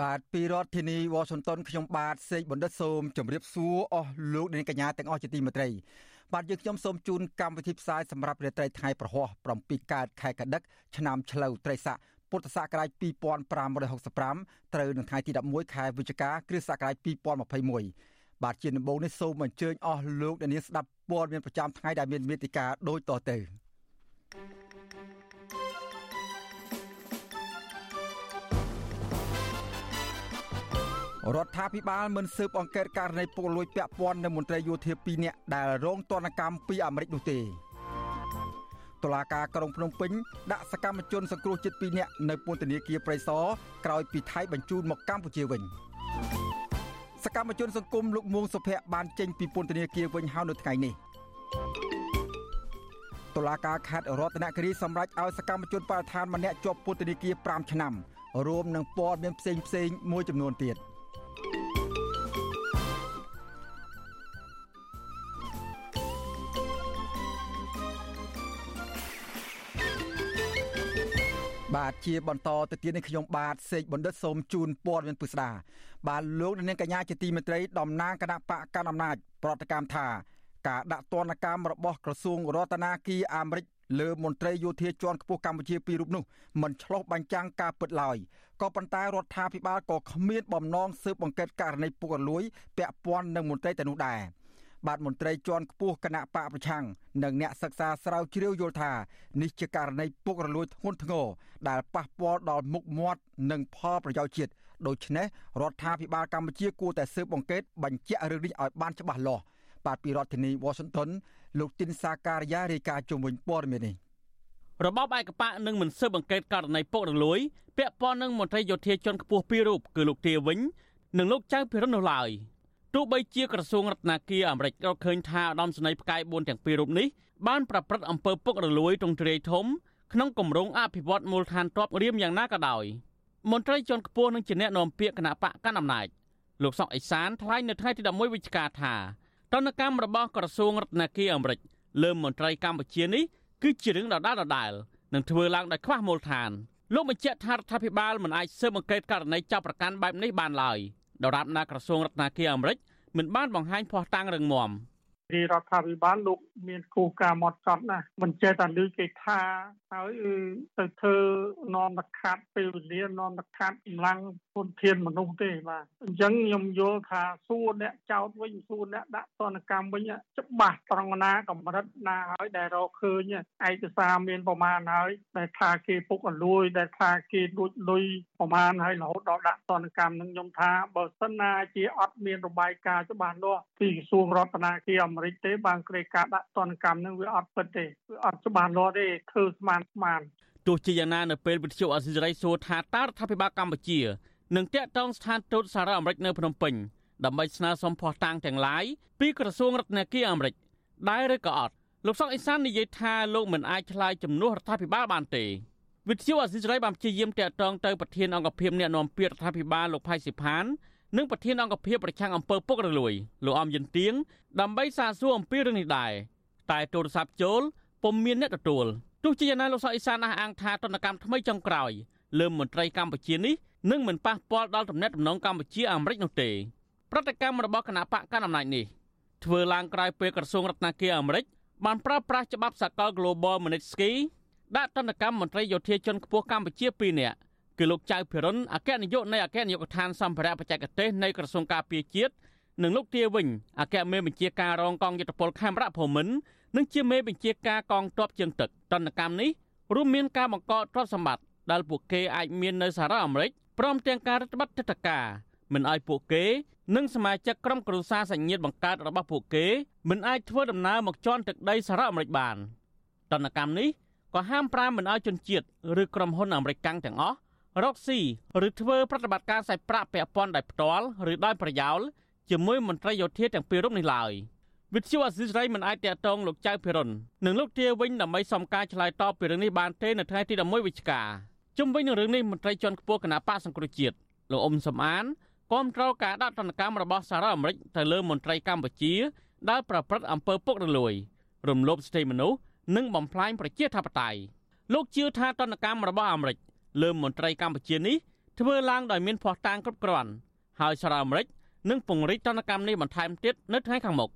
បាទពីរដ្ឋធានីវ៉ាស៊ីនតោនខ្ញុំបាទសេកបណ្ឌិតសូមជម្រាបសួរអស់លោកអ្នកកញ្ញាទាំងអស់ជាទីមេត្រីបាទយើងខ្ញុំសូមជូនកម្មវិធីផ្សាយសម្រាប់រាត្រីថ្ងៃប្រហោះ7កើតខែកដិកឆ្នាំឆ្លូវត្រីស័កពុទ្ធសករាជ2565ត្រូវនៅថ្ងៃទី11ខែវិច្ឆិកាគ្រិស្តសករាជ2021បាទជាដំបូងនេះសូមអញ្ជើញអស់លោកអ្នកនាងស្ដាប់ព័ត៌មានប្រចាំថ្ងៃដែលមានមេតិការដូចតទៅ thank you រដ្ឋាភិបាលមិនស៊ើបអង្កេតករណីពុករលួយពាក់ព័ន្ធនឹងមន្ត្រីយោធា2នាក់ដែលរងទណ្ឌកម្មពីអាមេរិកនោះទេតុលាការក្រុងភ្នំពេញដាក់សកម្មជនសង្គ្រោះជាតិ2នាក់នៅពន្ធនាគារព្រៃសរក្រោយពីថៃបញ្ជូនមកកម្ពុជាវិញសកម្មជនសង្គមលោកមួងសុភ័ក្របានចេញពីពន្ធនាគារវិញហើយនៅថ្ងៃនេះតុលាការខេត្តរតនគិរីសម្រេចឲ្យសកម្មជនបរិស្ថានម្នាក់ជាប់ពន្ធនាគារ5ឆ្នាំរួមនឹងព័ត៌មានផ្សេងផ្សេងមួយចំនួនទៀត។ បាទជាបន្តទៅទៀតនេះខ្ញុំបាទសេកបណ្ឌិតសូមជូនព័ត៌មានពិស្ដាបាទលោកនាងកញ្ញាជាទីមេត្រីតំណាងគណៈបកកណ្ដាលអំណាចប្រតិកម្មថាការដាក់ទណ្ឌកម្មរបស់ក្រសួងរដ្ឋាភិបាលអាមេរិកលើមន្ត្រីយោធាជាន់ខ្ពស់កម្ពុជាពីររូបនោះមិនឆ្លោះបញ្ចាំងការពិតឡើយ ក៏ប៉ុន្តែរដ្ឋាភិបាលក៏គ្មានបំណងស៊ើបអង្កេតករណីពុករលួយពាក់ព័ន្ធនឹងមន្ត្រីទៅនោះដែរបាទមន្ត្រីជាន់ខ្ពស់គណៈបកប្រឆាំងនិងអ្នកសិក្សាស្រាវជ្រាវយល់ថានេះជាករណីពុករលួយធ្ងន់ធ្ងរដែលប៉ះពាល់ដល់មុខមាត់និងផលប្រយោជន៍ជាតិដូច្នេះរដ្ឋាភិបាលកម្ពុជាគួរតែស៊ើបអង្កេតបញ្ជាក់រឿងនេះឲ្យបានច្បាស់លាស់បាទពីរដ្ឋធានី Washington លោកទីនសាការីយ៉ារាយការណ៍ជុំវិញព័ត៌មាននេះ របបឯកបកនឹងមិនស៊ើបអង្កេតករណីពុករលួយពាក់ព័ន្ធនឹងមន្ត្រីយោធាជាន់ខ្ពស់ពីររូបគឺលោកទាវិញនិងលោកចៅភិរិននោះឡើយទោះបីជាក្រសួងរដ្ឋាភិបាលអាមេរិករកឃើញថាឧត្តមសេនីយ៍ផ្កាយ4ទាំងពីររូបនេះបានប្រព្រឹត្តអំពើពុករលួយទ្រង់ទ្រាយធំក្នុងគម្រោងអភិវឌ្ឍមូលដ្ឋានទ័ពរៀមយ៉ាងណាក៏ដោយមន្ត្រីជាន់ខ្ពស់នឹងជាអ្នកនាំពាក្យគណៈបកកណ្ដាលអំណាចលោកសុកអេសានថ្លែងនៅថ្ងៃទី11វិច្ឆិកាថាតនកម្មរបស់ក្រសួងរដ្ឋាភិបាលអាមេរិកលើមន្ត្រីកម្ពុជានេះ គឺជារឿងដដាលដដាលនឹងធ្វើឡើងដោយខ្វះមូលដ្ឋានលោកបញ្ជាក់ថារដ្ឋាភិបាលមិនអាចស៊ើបអង្កេតករណីចាប់ប្រកាន់បែបនេះបានឡើយដរាបណាក្រសួងរដ្ឋាភិបាលអាមេរិកមិនបានបង្ហាញភ័ស្តុតាងរឹងមាំរាជរដ្ឋាភិបាលលោកមានគោលការណ៍មកចត់ណាស់មិនចេះតែឮគេថា ហើយទៅធ្វើនាំតខាត់ពេលវេលានាំតខាត់កម្លាំងធនធានមនុស្សទេបាទអញ្ចឹងខ្ញុំយល់ថាសួរអ្នកចោតវិញសួរអ្នកដាក់ទណ្ឌកម្មវិញច្បាស់ត្រង់ណាកម្រិតណាហើយដែលរកឃើញឯកសារមានប្រមាណហើយដែលថាគេពុកអលួយដែលថាគេលួចលុយប្រមាណហើយរហូតដល់ដាក់ទណ្ឌកម្មនឹងខ្ញុំថាបើសិនណាជាអត់មានរបាយការណ៍ច្បាស់លាស់ពីក្រសួងរដ្ឋាភិបាលអាមេរិកទេបានក្រេការដាក់ទណ្ឌកម្មនឹងវាអត់ពិតទេវាអត់ច្បាស់លាស់ទេធ្វើស្មានស្មានទោះជាយ៉ាងណានៅពេលវិទ្យុអសិរ័យសួរថាតើរដ្ឋាភិបាលកម្ពុជានឹងតាក់ទងស្ថានទូតសហរដ្ឋអាមេរិកនៅភ្នំពេញដើម្បីស្នើសុំភស្តុតាងទាំងឡាយពីក្រសួងរដ្ឋាភិបាលអាមេរិកដែរឬក៏អត់លោកសុកអេសាននិយាយថាលោកមិនអាចឆ្លើយជំនួសរដ្ឋាភិបាលបានទេវិទ្យុអសិរ័យបានព្យាយាមតាក់ទងទៅប្រធានអង្គភិបអ្នកណែនាំពាក្យរដ្ឋាភិបាលលោកផៃស៊ីផាននិងប្រធានអង្គភិបប្រឆាំងអំពើពុករលួយលោកអំយិនទៀងដើម្បីសាកសួរអំពីរឿងនេះដែរតែទូរស័ព្ទចូលពុំមានអ្នកទទួល ទោះជាយ៉ាងណាលោកសុកអេសានអះអាងថាទនកម្មថ្មីចុងក្រោយលើមន្ត្រីកម្ពុជានេះនឹងមិនប៉ះពាល់ដល់ទំនាក់ទំនងកម្ពុជាអាមេរិកនោះទេប្រតិកម្មរបស់គណៈបកកណ្ដាលអំណាចនេះធ្វើឡើងក្រោយពេលក្រសួងរដ្ឋាភិបាលអាមេរិកបានប្រើប្រាស់ច្បាប់សកល Global Magnitsky ដាក់ទណ្ឌកម្មមន្ត្រីយោធាជាន់ខ្ពស់កម្ពុជា2នាក់គឺលោកចៅភិរុនអគ្គនាយកនៃអគ្គនាយកដ្ឋានសម្ភារៈបច្ចេកទេសនៃក្រសួងការពារជាតិនិងលោកទាវិញអគ្គមេបញ្ជាការរងកងយុទ្ធពលខេមរៈភូមិន្ទ និងជាមេបញ្ជាការកងទ័ពជើងទឹកតន្តកម្មនេះរួមមានការបង្កកទ្រព្យសម្បត្តិដែលពួកគេអាចមាននៅសហរដ្ឋអាមេរិកព្រមទាំងការរដ្ឋបတ်ទិដ្ឋការមិនឲ្យពួកគេនិងសមាជិកក្រុមគ្រួសារសញ្ញិតបង្កើតរបស់ពួកគេមិនអាចធ្វើដំណើរមកជន់ទឹកដីសហរដ្ឋអាមេរិកបានតន្តកម្មនេះក៏ហាមប្រាមមិនឲ្យជនជាតិឬក្រុមហ៊ុនអាមេរិកកាំងទាំងអស់រកស៊ីឬធ្វើប្រតិបត្តិការសាច់ប្រាក់ពាក់ព័ន្ធដោយផ្ទាល់ឬដោយប្រយោលជាមួយមន្ត្រីយោធាទាំងពីររូបនេះឡើយ វិទ្យុអសិរ័យមិនអាចតាក់ទងលោកចៅភិរុននិងលោកទាវិញដើម្បីសំការឆ្លើយតបពីរឿងនេះបានទេនៅថ្ងៃទី11វិច្ឆិកាជុំវិញនឹងរឿងនេះមន្ត្រីជាន់ខ្ពស់គណៈបកសង្គ្រោះជាតិលោកអ៊ុំសំអានគាំទ្រការដាក់ទណ្ឌកម្មរបស់សហរដ្ឋអាមេរិកទៅលើមន្ត្រីកម្ពុជាដែលប្រព្រឹត្តអំពើពុករលួយ រំលោភសិទ្ធិមនុស្សនិងបំផ្លាញប្រជាធិបតេយ្យលោកជឿថាទណ្ឌកម្មរបស់អាមេរិកលើមន្ត្រីកម្ពុជានេះធ្វើឡើងដោយមានភ័ស្តុតាងគ្រប់គ្រាន់ហើយសហរដ្ឋអាមេរិកនឹងពង្រីកទណ្ឌកម្មនេះបន្ថែមទៀតនៅថ្ងៃខាងមុខ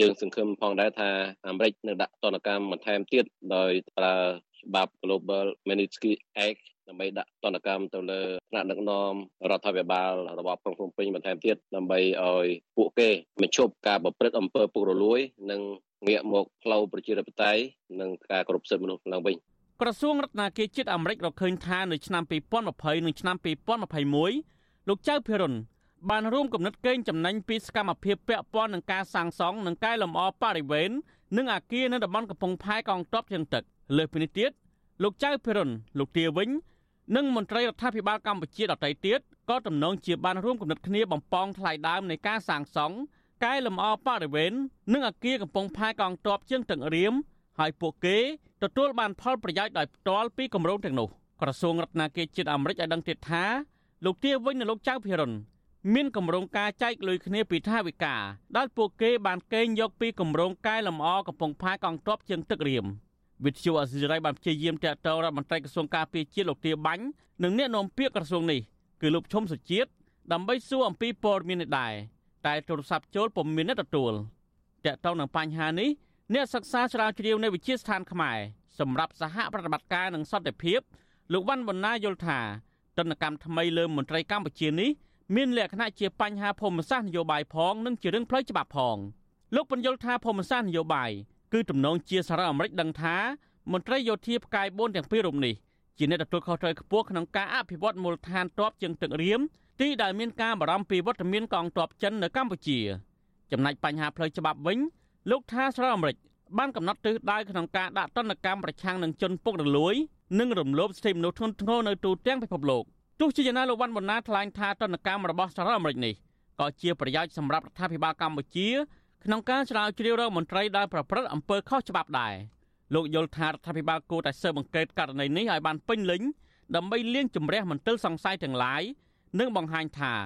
យើងសង្ឃឹមផងដែរថាអាមេរិកនឹងដាក់ទណ្ឌកម្មបន្ថែមទៀតដោយប្រើច្បាប់ Global Magnitsky Act ដើម្បីដាក់ទណ្ឌកម្មទៅលើថ្នាក់ដឹកនាំរដ្ឋាភិបាលរបស់ក្រុងភ្នំពេញបន្ថែមទៀតដើម្បីឲ្យពួកគេបញ្ឈប់ការប្រព្រឹត្តអំពើពុករលួយ និងងាកមកផ្លូវប្រជាធិបតេយ្យនិងការគោរពសិទ្ធិមនុស្សឡើងវិញក្រសួងរដ្ឋាភិបាលជាតិអាមេរិករកឃើញថានៅឆ្នាំ2020និងឆ្នាំ2021លោកចៅភិរុន បានរួមគំនិតកេងចំណេញពីសកម្មភាពពាក់ព័ន្ធនឹងការសាងសង់និងកែលម្អបរិវេណនិងអាគារនៅតំបន់កំពង់ផែកងទ័ពជើងទឹកលើសពីនេះទៀតលោកចៅភិរុនលោកទាវិញនិងមន្ត្រីរដ្ឋាភិបាលកម្ពុជាដទៃទៀតក៏ទំនងជាបានរួមគំនិតគ្នាបំពងថ្លៃដើមនៃការសាងសង់កែលម្អបរិវេណនិងអាគារកំពង់ផែកងទ័ពជើងទឹករៀមហើយពួកគេទទួលបានផលប្រយោជន៍ដោយផ្ទាល់ពីគម្រោងទាំងនោះក្រសួងរដ្ឋាភិបាលជាតិអាមេរិកឲ្យដឹងទៀតថាលោកទាវិញនិងលោកចៅភិរុន មានគម្រោងការចែកលុយគ្នាពីថាវិការដែលពួកគេបានកេងយកពីគម្រោងកែលម្អកំពង់ផែកងទ័ពជើងទឹករៀមវិទ្យុអសិរ័យបានព្យាយាមតាក់ទងរដ្ឋមន្ត្រីក្រសួងការពារជាតិលោកទាបាញ់និងអ្នកនាំពាក្យក្រសួងនេះគឺលោកឈុំសុជាតិដើម្បីសួរអំពីព័ត៌មាននេះដែរតែទូរស័ព្ទចូលពុំមានអ្នកទទួលតាក់ទងនឹងបញ្ហានេះអ្នកសិក្សាស្រាវជ្រាវនៅវិទ្យាស្ថានខ្មែរសម្រាប់សហប្រតិបត្តិការនិងសន្តិភាពលោកវ៉ាន់បណ្ណាយល់ថាទនកម្មថ្មីលើមន្ត្រីកម្ពុជានេះ មានលក្ខណៈជាបញ្ហាភូមិសាស្ត្រនយោបាយផងនិងជារឿងផ្លូវច្បាប់ផងលោកបញ្យល់ថាភូមិសាស្ត្រនយោបាយគឺទំនងជាសហរដ្ឋអាមេរិកដឹងថាមន្ត្រីយោធាផ្កាយ4ទាំងពីររូបនេះជាអ្នកទទួលខុសត្រូវខ្ពស់ក្នុងការអភិវឌ្ឍមូលដ្ឋានទ័ពជើងទឹករៀមទីដែលមានការបារម្ភពីវត្តមានកងទ័ពចិននៅកម្ពុជាចំណែកបញ្ហាផ្លូវច្បាប់វិញលោកថាសហរដ្ឋអាមេរិកបានកំណត់ទិសដៅក្នុងការដាក់ទណ្ឌកម្មប្រឆាំងនឹងជនពុករលួយនិងរំលោភសិទ្ធិមនុស្សធ្ងន់ធ្ងរនៅទូទាំងពិភពលោក ទោះជាយ៉ាងណាលោកវ៉ាន់បណ្ណាថ្លែងថាទណ្ឌកម្មរបស់សហរដ្ឋអាមេរិកនេះក៏ជាប្រយោជន៍សម្រាប់រដ្ឋាភិបាលកម្ពុជាក្នុងការស្រាវជ្រាវរកមន្ត្រីដែលប្រព្រឹត្តអំពើខុសច្បាប់ដែរលោកយល់ថារដ្ឋាភិបាលគួរតែស៊ើបអង្កេតករណីនេះឲ្យបានពេញលេញដើម្បីលាងជម្រះមន្ទិលសង្ស័យទាំងឡាយនិងបង្ហាញថារ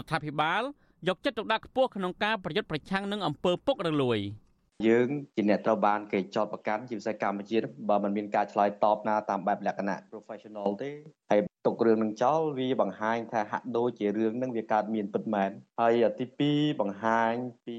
ដ្ឋាភិបាលយកចិត្តទុកដាក់ខ្ពស់ក្នុងការប្រយុទ្ធប្រឆាំងនឹងអំពើពុករលួយ។ យើងជាអ្នកត្រូវបានគេចោទប្រកាន់ជាពិសេសកម្ពុជាបើมันមានការឆ្លើយតបណាតាមបែបលក្ខណៈ professional ទេហើយទុករឿងនឹងចោលវាបង្ហាញថាហាក់ដូចជារឿងនឹងវាកើតមានពិតមែនហើយទី2បង្ហាញពី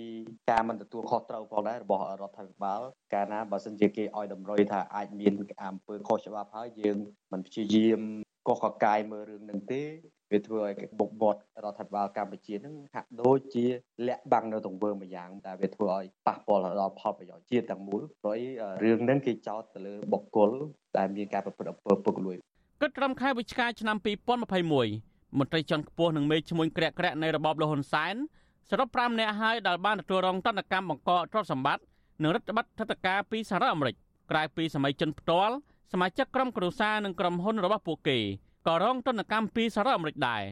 ការមិនទទួលខុសត្រូវផងដែររបស់រដ្ឋាភិបាលកាលណាបើសិនជាគេឲ្យតម្រុយថាអាចមានអំពើខុសច្បាប់ហើយយើងមិនព្យាយាមកោះកកាយមើលរឿងនឹងទេ វាធ្វើឲ្យបុកមាត់រដ្ឋាភិបាលកម្ពុជានឹងហាក់ដូចជាលាក់បាំងនៅទង្វើមួយយ៉ាងតែវាធ្វើឲ្យប៉ះពាល់ដល់ផលប្រយោជន៍ជាតិទាំងមូលព្រោះរឿងនឹងគេចោទទៅលើបុគ្គលដែលមានការប្រព្រឹត្តអំពើពុករលួយគិតត្រឹមខែវិច្ឆិកាឆ្នាំ2021មន្ត្រីជាន់ខ្ពស់និងមេឈ្មោះក្រាក់ក្រាក់នៃរបបលហ៊ុនសែនសរុប5នាក់ហើយដែលបានទទួលរងទណ្ឌកម្មបង្កកទ្រព្យសម្បត្តិនិងរដ្ឋបတ်ថតការពីសហរដ្ឋអាមេរិកក្រៅពីសម័យជនផ្ទាល់សមាជិកក្រុមគ្រួសារនិងក្រុមហ៊ុនរបស់ពួកគេ ក៏រងទណ្ឌកម្មពីសហរដ្ឋអាមេរិកដែរ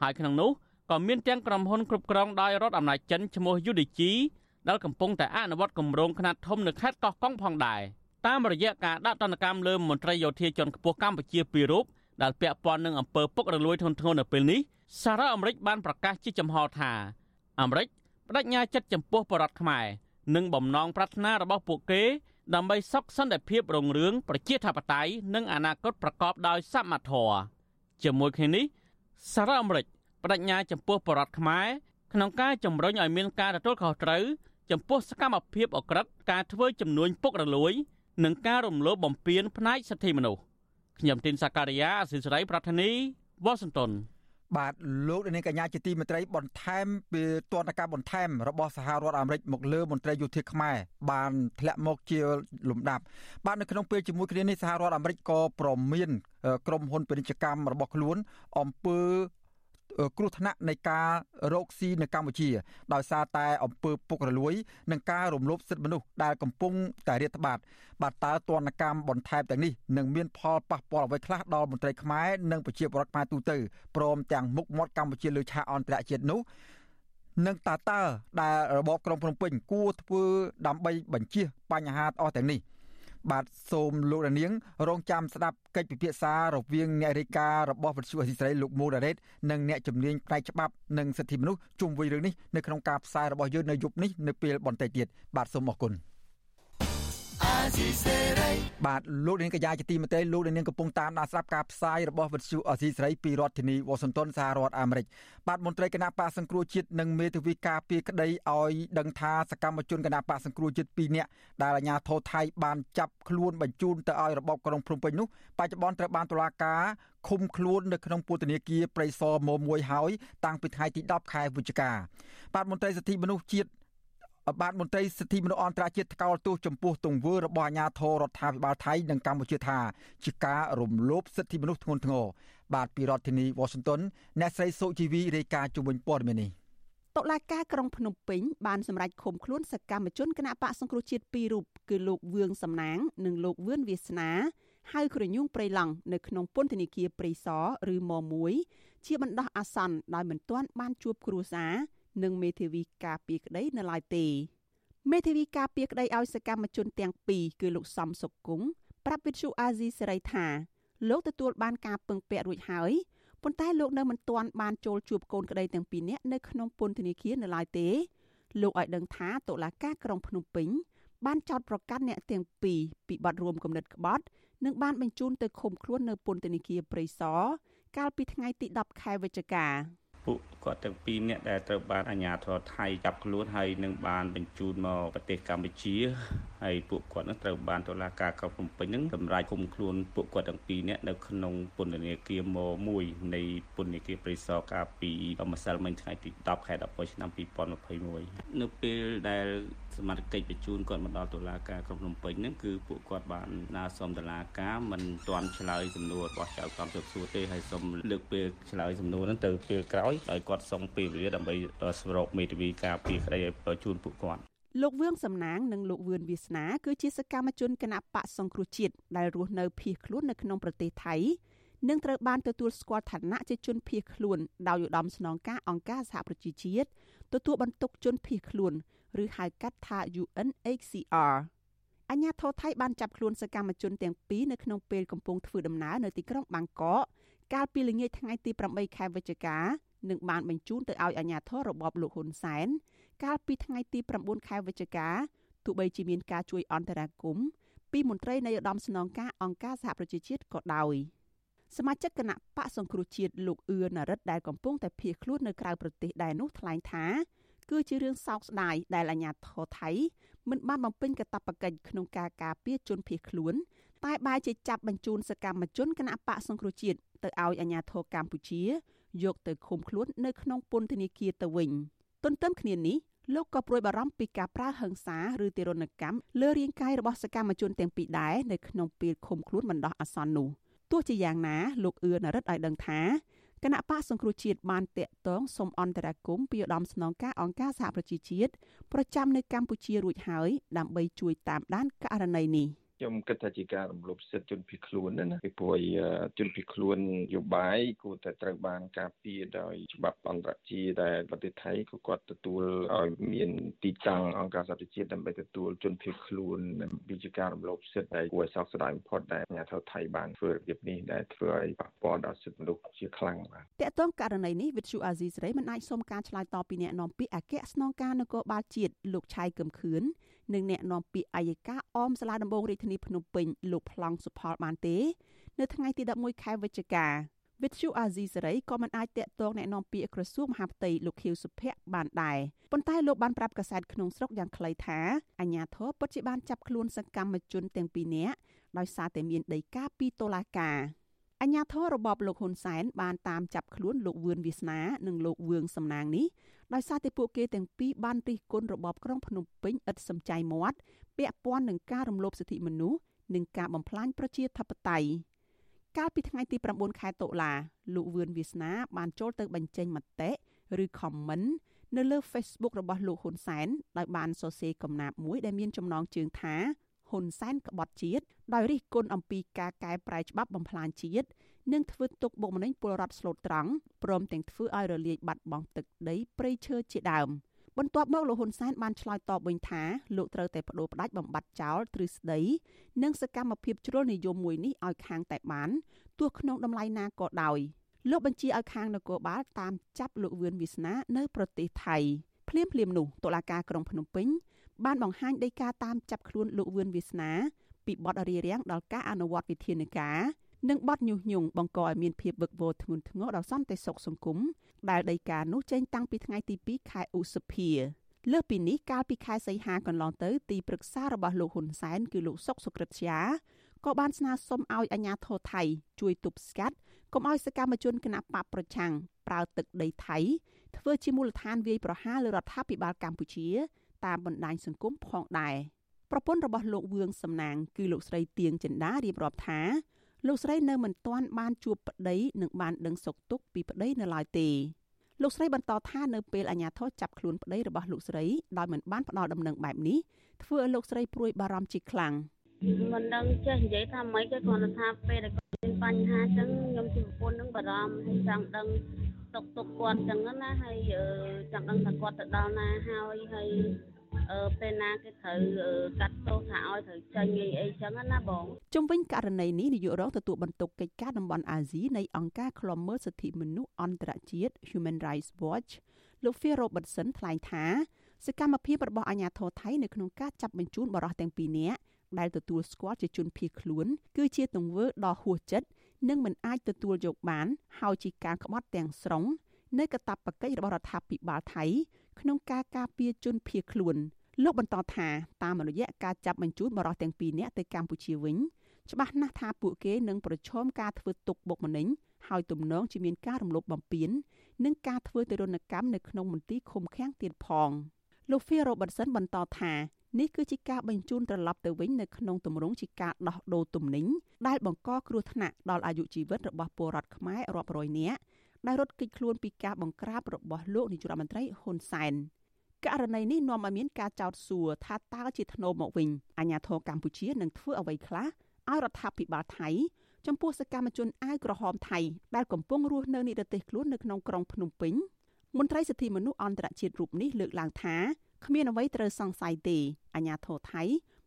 ហើយក្នុងនោះក៏មានទាំងក្រុមហ៊ុនគ្រប់គ្រងដោយរដ្ឋអំណាចចិនឈ្មោះ UDG ដែលកំពុងតែអនុវត្តគម្រោងខ្នាតធំនៅខេត្តកោះកុងផងដែរតាមរយៈការដាក់ទណ្ឌកម្មលើមន្ត្រីយោធាជាន់ខ្ពស់កម្ពុជាពីររូបដែលពាក់ព័ន្ធនឹងអំពើពុករលួយធ្ងន់ធ្ងរនៅពេលនេះសហរដ្ឋអាមេរិកបានប្រកាសជាចំហថាអាមេរិកបដិញ្ញាចិត្តចំពោះបរតខ្មែរនិងបំណងប្រាថ្នារបស់ពួកគេដើម្បីសុខសន្តិភាពរុងរឿងប្រជាធិបតេយ្យនិងអនាគតប្រកបដោយសមធម៌ ជាមួយគ្នានេះសហរដ្ឋអាមេរិកបដិញ្ញាចំពោះបរតខ្មែរក្នុងការជំរុញឲ្យមានការទទួលខុសត្រូវចំពោះសកម្មភាពអក្រិតការធ្វើចំនួនពុករលួយ និងការរំលោភបំពានផ្នែកសិទ្ធិមនុស្សខ្ញុំទីនសាការីយ៉ាអសិសរីប្រធានីវ៉ាស៊ីនតោន បាទលោកនាងកញ្ញាជាទីមេត្រីបន្ថែមពីទណ្ឌកម្មបន្ថែមរបស់សហរដ្ឋអាមេរិកមកលើមន្ត្រីយោធាខ្មែរបានធ្លាក់មកជាលំដាប់បាទនៅក្នុងពេលជាមួយគ្នានេះសហរដ្ឋអាមេរិកក៏ប្រមាន ក្រុមហ៊ុនពាណិជ្ជកម្មរបស់ខ្លួនអំពើ គ្រោះថ្នាក់នៃការរកស៊ីនៅកម្ពុជា ដោយសារតែអំពើពុករលួយ និងការរំលោភសិទ្ធិមនុស្សដែលកំពុងតែរាតត្បាត បាទតើទណ្ឌកម្មបន្ថែមទាំងនេះនឹងមានផលប៉ះពាល់អ្វីខ្លះដល់មន្ត្រីខ្មែរនិងប្រជាពលរដ្ឋខ្មែរទូទៅព្រមទាំងមុខមាត់កម្ពុជាលើឆាកអន្តរជាតិនោះនិងតាតើដែលរបបក្រុងភ្នំពេញគួរធ្វើដើម្បីបញ្ជៀសបញ្ហាអស់ទាំងនេះ បាទសូមលោករានាង រងចាំស្ដាប់កិច្ចពិភាក្សារវាងអ្នករាយការណ៍របស់វិទ្យុអសីស្រីលោកមូដារ៉េតនិងអ្នកជំនាញផ្នែកច្បាប់និងសិទ្ធិមនុស្សជុំវិញរឿងនេះនៅក្នុងការផ្សាយរបស់យើងនៅយប់នេះនៅពេលបន្តិចទៀតបាទសូមអរគុណ។ បាទលោកនាងកញ្ញាជាទីមេត្រីលោកនាងកំពុងតាមដានស្ដាប់ការផ្សាយរបស់វិទ្យុអសីស្រីពីរដ្ឋធានីវ៉ាស៊ីនតោនសហរដ្ឋអាមេរិកបាទមន្ត្រីគណៈបកសង្គ្រោះជាតិនិងមេធាវីការពីក្តីឲ្យដឹងថាសកម្មជនគណៈបកសង្គ្រោះជាតិ2នាក់ដែលអាជ្ញាធរថៃបានចាប់ខ្លួនបញ្ជូនទៅឲ្យរបបក្រុងភ្នំពេញនោះបច្ចុប្បន្នត្រូវបានតុលាការឃុំខ្លួននៅក្នុងពន្ធនាគារព្រៃសរម1ហើយតាំងពីថ្ងៃទី10ខែវិច្ឆិកាបាទមន្ត្រីសិទ្ធិមនុស្សជាតិ បាទមន្ត្រីសិទ្ធិមនុស្សអន្តរជាតិថ្កោលទោសចំពោះទង្វើរបស់អាជ្ញាធររដ្ឋាភិបាលថៃនិងកម្ពុជាថាជាការរំលោភសិទ្ធិមនុស្សធ្ងន់ធ្ងរបាទពីរដ្ឋធានី Washington អ្នកស្រីសុជីវីរាយការណ៍ជុំវិញព័ត៌មាននេះតុលាការក្រុងភ្នំពេញបានសម្រេចឃុំខ្លួនសកម្មជនគណៈបកសង្គ្រោះជាតិពីររូបគឺលោកវឿងសំណាង និងលោកវឿនវាសនាហៅក្រញូងព្រៃឡង់នៅក្នុងពន្ធនាគារព្រៃសរឬម1ជាបណ្ដោះអាសន្នដោយមិនទាន់បានជួបគ្រួសារ និងមេធាវីការពារក្តីនៅឡើយទេមេធាវីការពារក្តីឲ្យសកម្មជនទាំងពីរគឺលោកសំសុគង្គប្រាប់វិទ្យុអាស៊ីសេរីថាលោកទទួលបានការពឹងពាក់រួចហើយប៉ុន្តែលោកនៅមិនទាន់បានចូលជួបកូនក្តីទាំងពីរនាក់នៅក្នុងពន្ធនាគារនៅឡើយទេ លោកឲ្យដឹងថាតុលាការក្រុងភ្នំពេញបានចោទប្រកាន់អ្នកទាំងពីរពីបទរួមគំនិតក្បត់និងបានបញ្ជូនទៅឃុំខ្លួននៅពន្ធនាគារព្រៃសរកាលពីថ្ងៃទី10ខែវិច្ឆិកា ពួកគាត់ទាំងពីរនាក់ដែលត្រូវបានអាជ្ញាធរថៃចាប់ខ្លួនហើយនឹងបានបញ្ជូនមកប្រទេសកម្ពុជាហើយពួកគាត់នឹងត្រូវបានតុលាការក្រុងភ្នំពេញនឹងសម្រេចឃុំខ្លួនពួកគាត់ទាំងពីរនាក់នៅក្នុងពន្ធនាគារម1នៃពន្ធនាគារព្រៃសរកាលពីម្សិលមិញថ្ងៃទី10ខែ11ឆ្នាំ2021នៅពេលដែល សមត្ថកិច្ចបញ្ជូនគាត់មកដល់តុលាការក្រុងភ្នំពេញហ្នឹងគឺពួកគាត់បានណាសុំតុលាការមិនទាន់ឆ្លើយសំណួររបស់ចៅក្រមស៊ើបសួរទេហើយសុំលើកពេលឆ្លើយសំណួរហ្នឹងទៅពេលក្រោយដោយគាត់សុំពេលវេលាដើម្បីស្វរកមេធាវីការពីក្តីឲ្យជូនពួកគាត់លោកវឿងសំណាងនិងលោកវឿនវាសនាគឺជាសកម្មជនគណៈបកសង្គ្រោះជាតិដែលរស់នៅភៀសខ្លួននៅក្នុងប្រទេសថៃនិងត្រូវបានទទួលស្គាល់ឋានៈជាជនភៀសខ្លួនដោយឧត្តមស្នងការអង្គការសហប្រជាជាតិទទួលបន្ទុកជនភៀសខ្លួន ឬហៅកាត់ថា UNHCR អញ្ញាធរថៃបានចាប់ខ្លួនសកម្មជនទាំងពីរនៅក្នុងពេលកំពុងធ្វើដំណើរនៅទីក្រុងបាងកកកាលពីល្ងាចថ្ងៃទី8ខែវិច្ឆិកានិងបានបញ្ជូនទៅឲ្យអាជ្ញាធររបបលោកហ៊ុនសែនកាលពីថ្ងៃទី9ខែវិច្ឆិកាទោះបីជាមានការជួយអន្តរាគមន៍ពីមន្ត្រីនៃឧត្តមស្នងការអង្គការសហប្រជាជាតិក៏ដោយសមាជិកគណៈបកសង្គ្រោះជាតិលោកអឿនរិទ្ធដែលកំពុងតែភៀសខ្លួននៅក្រៅប្រទេសដែរនោះថ្លែងថា គឺជារឿងសោកស្ដាយដែលអាញាធរថៃមិនបានបំពេញកាតព្វកិច្ចក្នុងការការពារជនភៀសខ្លួន តែបែរជាចាប់បញ្ជូនសកម្មជនគណៈបកសង្គ្រោះជាតិទៅឲ្យអាញាធរកម្ពុជា យកទៅឃុំខ្លួននៅក្នុងពន្ធនាគារទៅវិញទន្ទឹមគ្នានេះលោកក៏ព្រួយបារម្ភពីការប្រើហិង្សាឬទារុណកម្មលើរាងកាយរបស់សកម្មជនទាំងពីរដែរនៅក្នុងពេលឃុំខ្លួនបណ្ដោះអាសន្ននោះទោះជាយ៉ាងណាលោកអឿនរិទ្ធឲ្យដឹងថា គណៈបកសង្គ្រោះជាតិបានតាក់ទងសុំអន្តរាគមពីឧត្តមស្នងការអង្គការសហប្រជាជាតិប្រចាំនៅកម្ពុជារួចហើយដើម្បីជួយតាមដានករណីនេះ។ ខ្ញុំគិតថាជាការរំលោភសិទ្ធិជនភៀសខ្លួនណាពីព្រោះជនភៀសខ្លួនយោបាយគួរតែត្រូវបានការពារដោយច្បាប់អន្តរជាតិដែលប្រទេសថៃក៏គាត់ទទួលឲ្យមានទីតាំងអង្គការសហប្រជាជាតិដើម្បីទទួលជនភៀសខ្លួនពីជាការរំលោភសិទ្ធិដែលគួរឲ្យសោកស្ដាយបំផុតដែលអាជ្ញាធរថៃបានធ្វើរបៀបនេះដែលធ្វើឲ្យប៉ះពាល់ដល់សិទ្ធិមនុស្សជាខ្លាំងបាទតើតើករណីនេះវិទ្យុអាស៊ីសេរីមិនអាចសុំការឆ្លើយតបពីអ្នកនាំពាក្យអគ្គស្នងការនគរបាលជាតិលោកឆៃកឹមខឿន និងអ្នកនាំពាក្យអัยការអមសាលាដំបងរាជធានីភ្នំពេញលោកប្លង់សុផលបានទេ នៅថ្ងៃទី11ខែវិច្ឆិកាវិទ្យុអាស៊ីសេរីក៏មិនអាចតាក់ទងแนะនាំពាក្យក្រសួងមហាផ្ទៃលោកខៀវសុភ័ក្របានដែរប៉ុន្តែលោកបានប្រាប់កាសែតក្នុងស្រុកយ៉ាងខ្លីថាអាញាធរពិតជាបានចាប់ខ្លួនសកម្មជនទាំងពីរនាក់ដោយសារតែមានដីកាពីតុលាការអញ្ញាធររបបលោកហ៊ុនសែនបានតាមចាប់ខ្លួនលោកវឿនវាសនានិងលោកវឿងសំណាងនេះ ដោយសារតែពួកគេទាំងពីរបានរិះគន់របបក្រុងភ្នំពេញឥតសំចៃមាត់ពាក់ព័ន្ធនឹងការរំលោភសិទ្ធិមនុស្សនិងការបំផ្លាញប្រជាធិបតេយ្យកាលពីថ្ងៃទី9ខែតុលាលោកវឿនវាសនា បានចូលទៅបញ្ចេញមតិឬ comment នៅលើ Facebook របស់លោកហ៊ុនសែនដោយបានសរសេរកំណាព្យមួយដែលមានចំណងជើងថាហ៊ុនសែនក្បត់ជាតិដោយរិះគន់អំពីការកែប្រែច្បាប់បំផ្លាញជាតិ និងធ្វើទុកបុកម្នេញពលរដ្ឋស្លូតត្រង់ព្រមទាំងធ្វើឲ្យរលាយបាត់បង់ទឹកដីព្រៃឈើជាដើមបន្ទាប់មកលោកហ៊ុនសែនបានឆ្លើយតបវិញថាលោកត្រូវតែបដូរផ្ដាច់បំបត្តិចោលទ្រឹស្ដីនិងសកម្មភាពជ្រុលនិយមមួយនេះឲ្យខាងតែបានទោះក្នុងតម្លៃណាក៏ដោយលោកបញ្ជាឲ្យខាងនគរបាលតាមចាប់លោកវឿនវាសនានៅប្រទេសថៃភ្លាមភ្លាមនោះតុលាការក្រុងភ្នំពេញបានបង្ហាញដីកាតាមចាប់ខ្លួនលោកវឿនវាសនាពីបទរារាំងដល់ការអនុវត្តវិធានការ និងបទញុះញង់បង្កឲ្យមានភាពវឹកវរធ្ងន់ធ្ងរដល់សន្តិសុខសង្គមដែលដីកានោះចេញតាំងពីថ្ងៃទី2ខែឧសភាលើសពីនេះកាលពីខែសីហាកន្លងទៅទីប្រឹក្សារបស់លោកហ៊ុនសែនគឺលោកសុកសុក្រិតជាក៏បានស្នើសុំឲ្យអាជ្ញាធរថៃជួយទប់ស្កាត់កុំឲ្យសកម្មជនគណបកប្រឆាំងប្រើទឹកដីថៃធ្វើជាមូលដ្ឋានវាយប្រហារលើរដ្ឋាភិបាលកម្ពុជាតាមបណ្ដាញសង្គមផងដែរប្រពន្ធរបស់លោកវឿងសំណាងគឺលោកស្រីទៀងចិន្តារៀបរាប់ថា លោកស្រីនៅមិនទាន់បានជួបប្តីនិងបានដឹងសុខទុក្ខពីប្តីនៅឡើយទេលោកស្រីបន្តថានៅពេលអាជ្ញាធរចាប់ខ្លួនប្តីរបស់លោកស្រីដោយមិនបានផ្ដល់ដំណឹងបែបនេះធ្វើឲ្យលោកស្រីព្រួយបារម្ភជាខ្លាំងមិនដឹងចេះនិយាយថាម៉េចទេគ្រាន់តែថាពេលដែលគាត់មានបញ្ហាចឹងខ្ញុំជាប្រពន្ធនឹងបារម្ភហើយចង់ដឹងទុកទុកគាត់ចឹងណាហើយចង់ដឹងថាគាត់ទៅដល់ណាហើយហើយ អឺពេលណាគេត្រូវកាត់ទោសថាឲ្យត្រូវចេញអីអីចឹងណាបងជុំវិញករណីនេះនាយករងទទួលបន្ទុកកិច្ចការតំបន់អាស៊ីនៃអង្គការឃ្លាំមើលសិទ្ធិមនុស្សអន្តរជាតិ Human Rights Watch លោក Phil Robertson ថ្លែងថាសកម្មភាពរបស់អាជ្ញាធរថៃនៅក្នុងការចាប់បញ្ជូនបរិសុទ្ធទាំងពីរនាក់ដែលទទួលស្គាល់ជាជនភៀសខ្លួនគឺជាទង្វើដ៏ហួសចិត្តនិងមិនអាចទទួលយកបាន ហើយជាការក្បត់ទាំងស្រុងនៃកាតព្វកិច្ចរបស់រដ្ឋាភិបាលថៃ ក្នុងការការពារជនភៀសខ្លួនលោកបន្តថាតាមរយៈការចាប់បញ្ជូនបរិសុទ្ធទាំងពីរនាក់ទៅកម្ពុជាវិញច្បាស់ណាស់ថាពួកគេនឹងប្រឈមការធ្វើទុកបុកម្នេញហើយទំនងជាមានការរំលោភបំពាននិងការធ្វើទរណកម្មនៅក្នុងមន្ទីរឃុំឃាំងទៀតផងលោក Phil Robertson បន្តថានេះគឺជាការបញ្ជូនត្រឡប់ទៅវិញនៅក្នុងទម្រង់ជាការដោះដូរទំនិញដែលបង្កគ្រោះថ្នាក់ដល់អាយុជីវិតរបស់ពលរដ្ឋខ្មែររាប់រយនាក់ ដែលរត់គេចខ្លួនពីការបង្ក្រាបរបស់លោកនាយករដ្ឋមន្ត្រីហ៊ុនសែនករណីនេះនាំឲ្យមានការចោទសួរថាតើជាធ្នូមកវិញអាញាធរកម្ពុជានឹងធ្វើអ្វីខ្លះឲ្យរដ្ឋាភិបាលថៃចំពោះសកម្មជនអាវក្រហមថៃដែលកំពុងរស់នៅនិរទេសខ្លួននៅក្នុងក្រុងភ្នំពេញមន្ត្រីសិទ្ធិមនុស្សអន្តរជាតិរូបនេះលើកឡើងថាគ្មានអ្វីត្រូវសង្ស័យទេអាញាធរថៃ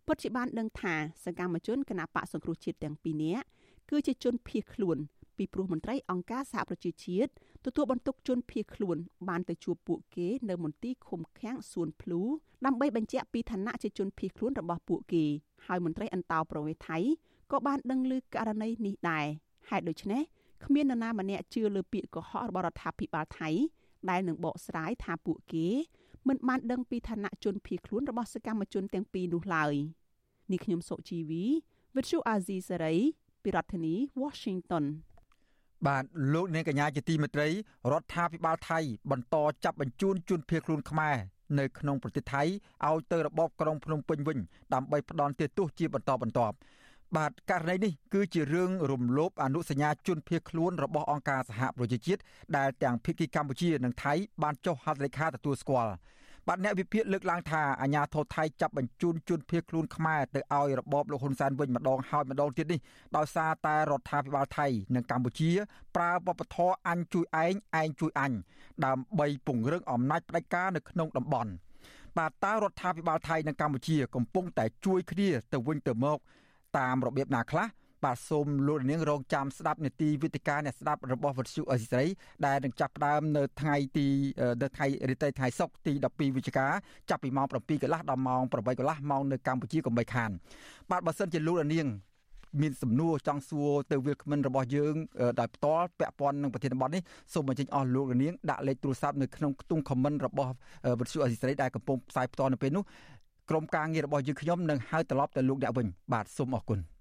ពិតជាបានដឹងថាសកម្មជនគណបកសង្គ្រោះជាតិទាំងពីរនាក់គឺជាជនភៀសខ្លួន ពីព្រោះមន្ត្រីអង្គការសហប្រជាជាតិទទួលបន្ទុកជនភៀសខ្លួនបានទៅជួបពួកគេនៅមន្ទីរឃុំឃាំងសួនភ្លូដើម្បីបញ្ជាក់ពីឋានៈជាជនភៀសខ្លួនរបស់ពួកគេហើយមន្ត្រីអន្តោប្រវេសន៍ថៃក៏បានដឹងឮករណីនេះដែរហេតុដូច្នេះគ្មាននរណាម្នាក់ជឿលើពាក្យកុហករបស់រដ្ឋាភិបាលថៃដែលនឹងបកស្រាយថាពួកគេមិនបានដឹងពីឋានៈជនភៀសខ្លួនរបស់សកម្មជនទាំងពីរនោះឡើយនេះខ្ញុំសុជីវី Virtual Azizi Saray ពីរដ្ឋធានី Washington បាទលោកនាងកញ្ញាជាទីមេត្រីរដ្ឋាភិបាលថៃ បន្តចាប់បញ្ជូនជនភៀសខ្លួនខ្មែរនៅក្នុងប្រទេសថៃឲ្យទៅរបបក្រុងភ្នំពេញវិញដើម្បីផ្ដន់ទោសជាបន្តបន្ទាប់បាទករណីនេះគឺជារឿងរំលោភអនុសញ្ញាជនភៀសខ្លួនរបស់អង្គការសហប្រជាជាតិដែលទាំងភាគីកម្ពុជានិងថៃបានចុះហត្ថលេខាទទួលស្គាល់ បាទអ្នកវិភាគលើកឡើងថាអាញាធរថៃចាប់បញ្ជូនជនភៀសខ្លួនខ្មែរទៅឲ្យរបបលោកហ៊ុនសែនវិញម្ដងហើយម្ដងទៀតនេះដោយសារតែរដ្ឋាភិបាលថៃនិងកម្ពុជាប្រើវប្បធម៌អញជួយឯងឯងជួយអញដើម្បីពង្រឹងអំណាចផ្ដាច់ការនៅក្នុងតំបន់បាទតើរដ្ឋាភិបាលថៃនិងកម្ពុជាកំពុងតែជួយគ្នាទៅវិញទៅមកតាមរបៀបណាខ្លះ បាទសូមលោកនាងរងចាំស្ដាប់នេតិវិទ្យាអ្នកស្ដាប់របស់វិទ្យុអេស៊ីស្រីដែលនឹងចាប់ផ្ដើមនៅថ្ងៃទីនៅថ្ងៃរាត្រីថ្ងៃសុក្រទី12វិច្ឆិកាចាប់ពីម៉ោង7កន្លះដល់ម៉ោង8កន្លះម៉ោងនៅកម្ពុជាកុំបីខានបាទបើសិនជាលោកនាងមានសំណួរចង់សួរទៅវាគ្មិនរបស់យើងដោយផ្ទាល់ពាក់ព័ន្ធនឹងប្រធានបទនេះសូមអញ្ជើញអស់លោកនាងដាក់លេខទូរស័ព្ទនៅក្នុងខ្ទង់ comment របស់វិទ្យុអេស៊ីស្រីដែលកំពុងផ្សាយផ្ទាល់នៅពេលនោះក្រុមការងាររបស់យើងខ្ញុំនឹងហៅត្រឡប់ទៅលោកអ្នកវិញបាទសូមអរគុណ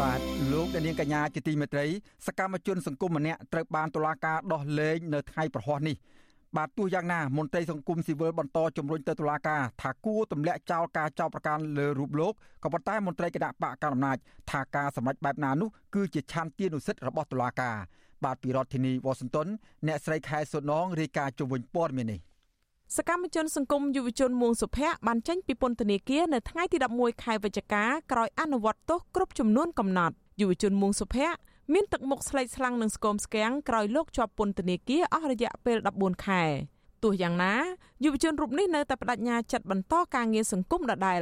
បាទលោកអ្នកនាងកញ្ញាជាទីមេត្រីសកម្មជនសង្គមម្នាក់ត្រូវបានតុលាការដោះលែងនៅថ្ងៃប្រហ័សនេះបាទទោះយ៉ាងណាមន្ត្រីសង្គមស៊ីវិលបន្តជំរុញទៅតុលាការថាគួរទម្លាក់ចោលការចោទប្រកាន់លើរូបលោកក៏ប៉ុន្តែមន្ត្រីគណៈបកកណ្ដាលអំណាចថាការសម្រេចបែបណានោះគឺជាឆន្ទានុសិទ្ធិរបស់តុលាការបាទពីរដ្ឋធានីវ៉ាស៊ីនតោនអ្នកស្រីខែសុនងរាយការណ៍ជុំវិញព័ត៌មាននេះ សកម្មជនសង្គមយុវជនមួងសុភ័ក្របានចេញពីពន្ធនាគារនៅថ្ងៃទី11ខែវិច្ឆិកាក្រោយអនុវត្តទោសគ្រប់ចំនួនកំណត់យុវជនមួងសុភ័ក្រមានទឹកមុខស្លេកស្លាំងនឹងស្គមស្គាំងក្រោយលោកជាប់ពន្ធនាគារអស់រយៈពេល14ខែទោះយ៉ាងណាយុវជនរូបនេះនៅតែបដិញ្ញាចិត្តបន្តការងារសង្គមដដែល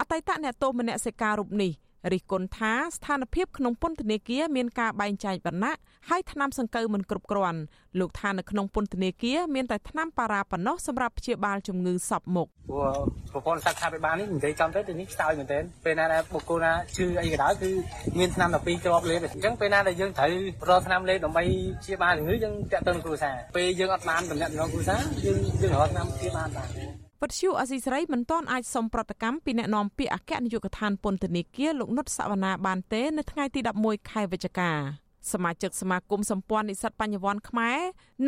អតីតអ្នកទោសមនសិការរូបនេះ រិះគន់ថាស្ថានភាពក្នុងពន្ធនាគារមានការបែងចែកវណ្ណៈហើយថ្នាំសង្កូវមិនគ្រប់គ្រាន់លោកថានៅក្នុងពន្ធនាគារមានតែថ្នាំប៉ារ៉ាប៉ុណ្ណោះសម្រាប់ព្យាបាលជំងឺសពមុខព្រោះប្រព័ន្ធសុខាភិបាលនេះនិយាយចំទៅទីនេះខ្សោយមែនទែនពេលណាដែលបុគ្គលណាឈឺអីក៏ដោយគឺមានថ្នាំ12គ្រាប់លេបអញ្ចឹងពេលណាដែលយើងត្រូវរកថ្នាំលេបដើម្បីព្យាបាលជំងឺយើងតាក់ទងគ្រួសារពេលយើងអត់បានតំណាក់តំណងគ្រួសារយើងយើងរកថ្នាំព្យាបាលបាន វត្តឈូអសីស្រីមិនទាន់អាចសុំប្រតិកម្មពីអ្នកនាំពាក្យអគ្គនាយកដ្ឋានពន្ធនាគារលោកនុតសវណ្ណាបានទេនៅថ្ងៃទី11ខែវិច្ឆិកាសមាជិកសមាគមសម្ព័ន្ធនិស្សិតបញ្ញវន្តខ្មែរ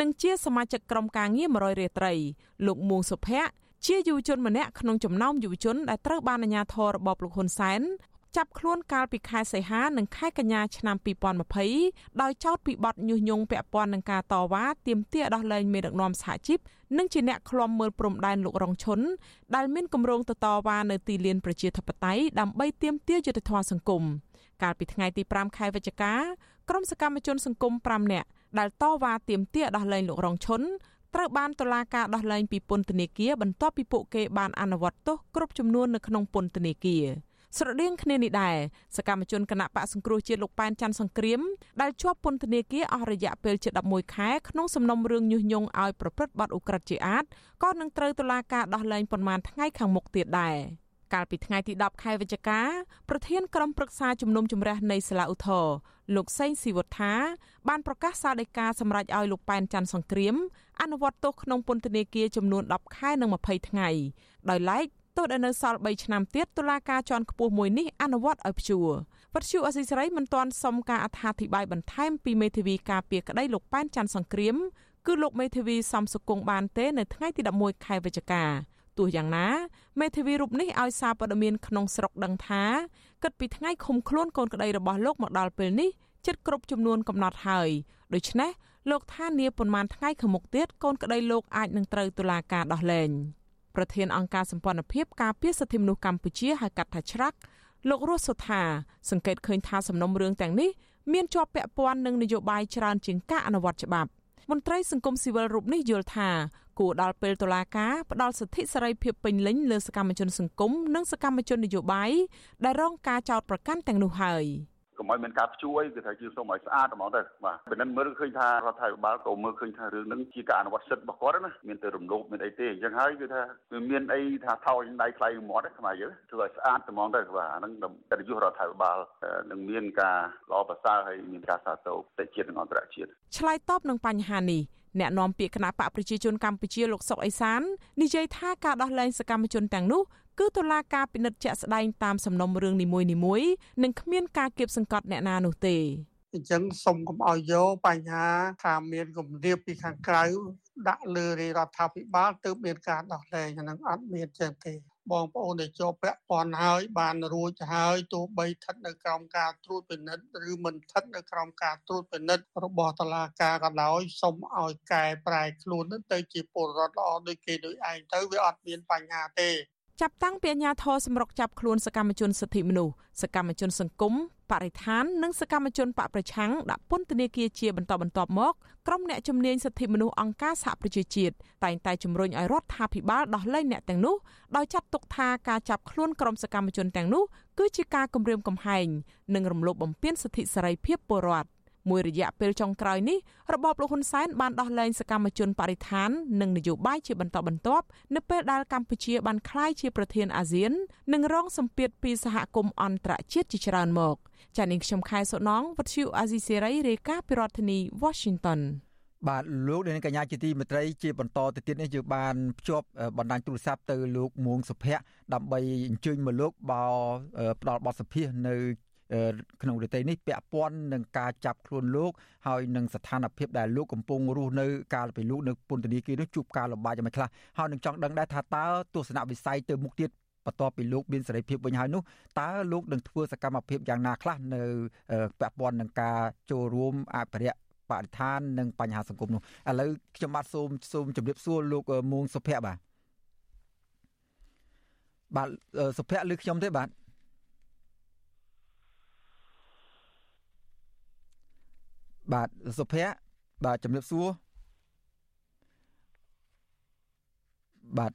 និងជាសមាជិកក្រុមការងារ100រាត្រីលោកមួងសុភ័ក្រជាយុវជនម្នាក់ក្នុងចំណោមយុវជនដែលត្រូវបានអាជ្ញាធររបបលោកហ៊ុនសែន ចាប់ខ្លួនកាលពីខែសីហានិងខែកញ្ញាឆ្នាំ2020ដោយចោទពីបទញុះញង់ពាក់ព័ន្ធនឹងការតវ៉ាទាមទារដោះលែងមេដឹកនាំសហជីពនិងជាអ្នកឃ្លាំមើលព្រំដែនលោករងឈុនដែលមានគម្រោងទៅតវ៉ានៅទីលានប្រជាធិបតេយ្យដើម្បីទាមទារយុត្តិធម៌សង្គមកាលពីថ្ងៃទី5ខែវិច្ឆិកាក្រុមសកម្មជនសង្គម5នាក់ដែលតវ៉ាទាមទារដោះលែងលោករងឈុនត្រូវបានតុលាការដោះលែងពីពន្ធនាគារបន្ទាប់ពីពួកគេបានអនុវត្តទោសគ្រប់ចំនួននៅក្នុងពន្ធនាគារ ស្រដៀងគ្នានេះដែរសកម្មជនគណៈបកសង្គ្រោះជាតិលោកប៉ែនច័ន្ទសង្គ្រាមដែលជាប់ពន្ធនាគារអស់រយៈពេលជិត11ខែក្នុងសំណុំរឿងញុះញង់ឲ្យប្រព្រឹត្តបទឧក្រិដ្ឋជាអាតក៏នឹងត្រូវតុលាការដោះលែងប៉ុន្មានថ្ងៃខាងមុខទៀតដែរកាលពីថ្ងៃទី10ខែវិច្ឆិកាប្រធានក្រុមប្រឹក្សាជំនុំជម្រះនៃសាលាឧទ្ធរលោកសេងស៊ីវុធាបានប្រកាសសាលដីកាសម្រេចឲ្យលោកប៉ែនច័ន្ទសង្គ្រាមអនុវត្តទោសក្នុងពន្ធនាគារចំនួន10ខែនិង20ថ្ងៃដោយឡែក ទោះដែលនៅសល់3ឆ្នាំទៀតតុលាការជាន់ខ្ពស់មួយនេះអនុវត្តឲ្យព្យួរវត្តជូអសីសេរីមិនទាន់សុំការអត្ថាធិប្បាយបន្ថែមពីមេធាវីការពារក្តីលោកប៉ែនច័ន្ទសង្គ្រាមគឺលោកមេធាវីសំសុគង្គបានទេនៅថ្ងៃទី11ខែវិច្ឆិកាទោះយ៉ាងណាមេធាវីរូបនេះឲ្យសារព័ត៌មានក្នុងស្រុកដឹងថាគិតពីថ្ងៃឃុំខ្លួនកូនក្តីរបស់លោកមកដល់ពេលនេះជិតគ្រប់ចំនួនកំណត់ហើយដូច្នេះលោកថានាប៉ុន្មានថ្ងៃខាងមុខទៀតកូនក្តីលោកអាចនឹងត្រូវតុលាការដោះលែង ប្រធានអង្គការសម្ព័ន្ធភាពការពារសិទ្ធិមនុស្សកម្ពុជាហៅកាត់ថាច្រាក់លោករស់សុថាសង្កេតឃើញថាសំណុំរឿងទាំងនេះមានជាប់ពាក់ព័ន្ធនឹងនយោបាយច្រើនជាងការអនុវត្តច្បាប់មន្ត្រីសង្គមស៊ីវិលរូបនេះយល់ថាគួរដល់ពេលតុលាការផ្ដល់សិទ្ធិសេរីភាពពេញលេញលើសកម្មជនសង្គមនិងសកម្មជននយោបាយដែលរងការចោទប្រកាន់ទាំងនោះហើយ។ កុំឲ្យមានការព្យួរអីគឺថាយើងសូមឲ្យស្អាតហ្មងទៅបាទពេលហ្នឹងមើលឃើញថារដ្ឋាភិបាលក៏មើលឃើញថារឿងហ្នឹងជាការអនុវត្តសិទ្ធិរបស់គាត់ណាមានតែរំលោភមានអីទេអញ្ចឹងហើយគឺថាវាមានអីថាថោចដៃខ្លៃមាត់ខ្មែរយើងធ្វើឲ្យស្អាតហ្មងទៅបាទអាហ្នឹងកិត្តិយសរដ្ឋាភិបាលនឹងមានការល្អប្រសើរហើយមានការសាទរប្រទេសជាតិនិងអន្តរជាតិឆ្លើយតបនឹងបញ្ហានេះអ្នកនាំពាក្យគណៈបកប្រជាជនកម្ពុជាលោកសុកអេសាននិយាយថាការដោះលែងសកម្មជនទាំងនោះ គឺតុលាការពិនិត្យជាក់ស្ដែងតាមសំណុំរឿងនីមួយៗនិងគ្មានការគៀបសង្កត់អ្នកណានោះទេអញ្ចឹងសូមកុំឲ្យយកបញ្ហាថាមានគម្រាមពីខាងក្រៅដាក់លើរាជរដ្ឋាភិបាលទើបមានការដោះលែងអានឹងអត់មានចឹងទេបងប្អូនដែលជាប់ពាក់ព័ន្ធហើយបានរួចហើយទោះបីស្ថិតនៅក្រោមការត្រួតពិនិត្យឬមិនស្ថិតនៅក្រោមការត្រួតពិនិត្យរបស់តុលាការក៏ដោយសូមឲ្យកែប្រែខ្លួនទៅជាពលរដ្ឋល្អដូចគេដូចឯងទៅវាអត់មានបញ្ហាទេ ចាប់តាំងពីអាញាធរសម្រុកចាប់ខ្លួនសកម្មជនសិទ្ធិមនុស្សសកម្មជនសង្គមបរិស្ថាននិងសកម្មជនបកប្រឆាំងដាក់ពន្ធនាគារជាបន្តបន្ទាប់មកក្រុមអ្នកជំនាញសិទ្ធិមនុស្សអង្គការសហប្រជាជាតិតែងតែជំរុញឲ្យរដ្ឋាភិបាលដោះលែងអ្នកទាំងនោះដោយចាត់ទុកថាការចាប់ខ្លួនក្រុមសកម្មជនទាំងនោះគឺជាការគំរាមកំហែងនិងរំលោភបំពានសិទ្ធិសេរីភាពពលរដ្ឋ មួយរយៈពេលចុងក្រោយនេះរបបលោកហ៊ុនសែនបានដោះលែងសកម្មជនបរិស្ថាននិងនយោបាយជាបន្តបន្ទាប់នៅពេលដែលកម្ពុជាបានក្លាយជាប្រធានអាស៊ាន និងរងសម្ពាធពីសហគមន៍អន្តរជាតិជាច្រើនមកចា៎នាងខ្ញុំខែសុណងវັດឈូអាស៊ីសេរីរាយការណ៍ពីរដ្ឋធានី Washington បាទលោកនាងកញ្ញាជាទីមេត្រីជាបន្តទៅទៀតនេះយើងបានភ្ជាប់បណ្ដាញទូរស័ព្ទទៅលោកមួងសុភ័ក្រដើម្បីអញ្ជើញមកលោកបោផ្ដល់បទសភានៅ ក្នុងរយៈនេះពាក់ព័ន្ធនឹងការចាប់ខ្លួនលោកហើយនឹងស្ថានភាពដែលលោកកំពុងរស់នៅកាលពីលោកនៅពន្ធនាគារនោះជួបការលំបាកយ៉ាងម៉េចខ្លះហើយនឹងចង់ដឹងដែរថាតើទស្សនវិស័យទៅមុខទៀតបន្ទាប់ពីលោកមានសេរីភាពវិញហើយនោះតើលោកនឹងធ្វើសកម្មភាពយ៉ាងណាខ្លះនៅពាក់ព័ន្ធនឹងការចូលរួមអភិរក្សបរិស្ថាននិងបញ្ហាសង្គមនោះឥឡូវខ្ញុំបាទសូមសូមជម្រាបសួរលោកមួងសុភ័ក្របាទបាទសុភ័ក្រឬខ្ញុំទេបាទ បាទសុភ័ក្របាទជំរាបសួរបាទ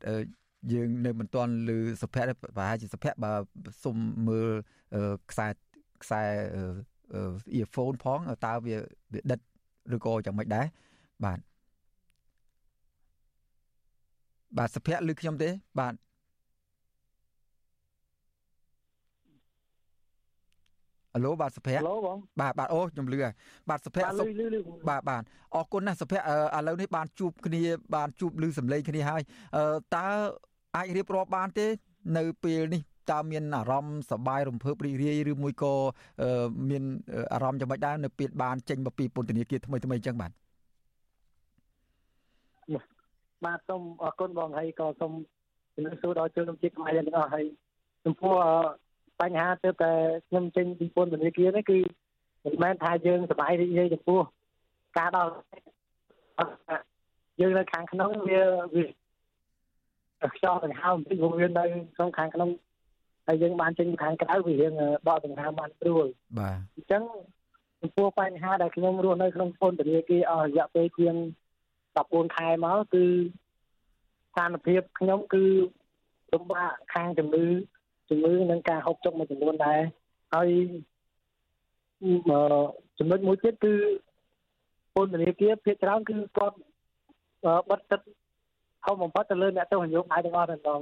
យើងនៅមិនទាន់ឮសុភ័ក្រប្រហែលជាសុភ័ក្របើសុំមើលខ្សែខ្សែ earphone ផងតើវាវាដិតឬក៏យ៉ាងម៉េចដែរបាទបាទសុភ័ក្រឬខ្ញុំទេបាទ អាឡូបាទសុភ័ក្របាទបាទអូខ្ញុំលឺបាទសុភ័ក្របាទបាទអរគុណណាស់សុភ័ក្រឥឡូវនេះបានជួបគ្នាបានជួបលឺសម្លេងគ្នាហើយតើអាចរៀបរាប់បានទេ នៅពេលនេះតើមានអារម្មណ៍សប្បាយរំភើបរីករាយឬមួយក៏មានអារម្មណ៍យ៉ាងម៉េចដែរនៅពេលបានចេញមកពីពន្ធនាគារថ្មីថ្មីអញ្ចឹងបាទបាទសូមអរគុណបងហើយក៏សូមជំរាបសួរដល់ជនរួមជាតិខ្មែរទាំងអស់ហើយចំពោះ បញ្ហាទៅតែខ្ញុំចេញពីពន្ធនាគារនេះគឺមិនមែនថាយើងសប្បាយរីករាយចំពោះការដល់យើងនៅខាងក្នុងវាវាខ្យល់ដង្ហើមបន្តិចវានៅក្នុងខាងក្នុងហើយយើងបានចេញខាងក្រៅវារៀងដកដង្ហើមបានស្រួលបាទអញ្ចឹងចំពោះបញ្ហាដែលខ្ញុំរស់នៅក្នុងពន្ធនាគារអស់រយៈពេលជាង14ខែមកគឺស្ថានភាពខ្ញុំគឺលំបាកខាងជំងឺ ជំងឺនិងការហូបចុកមួយចំនួនដែរហើយចំណុចមួយទៀតគឺពន្ធនាគារភាគច្រើនគឺគាត់បិទទឹកធំបំផុតទៅលើអ្នកទោសនយោបាយទាំងអស់តែម្ដង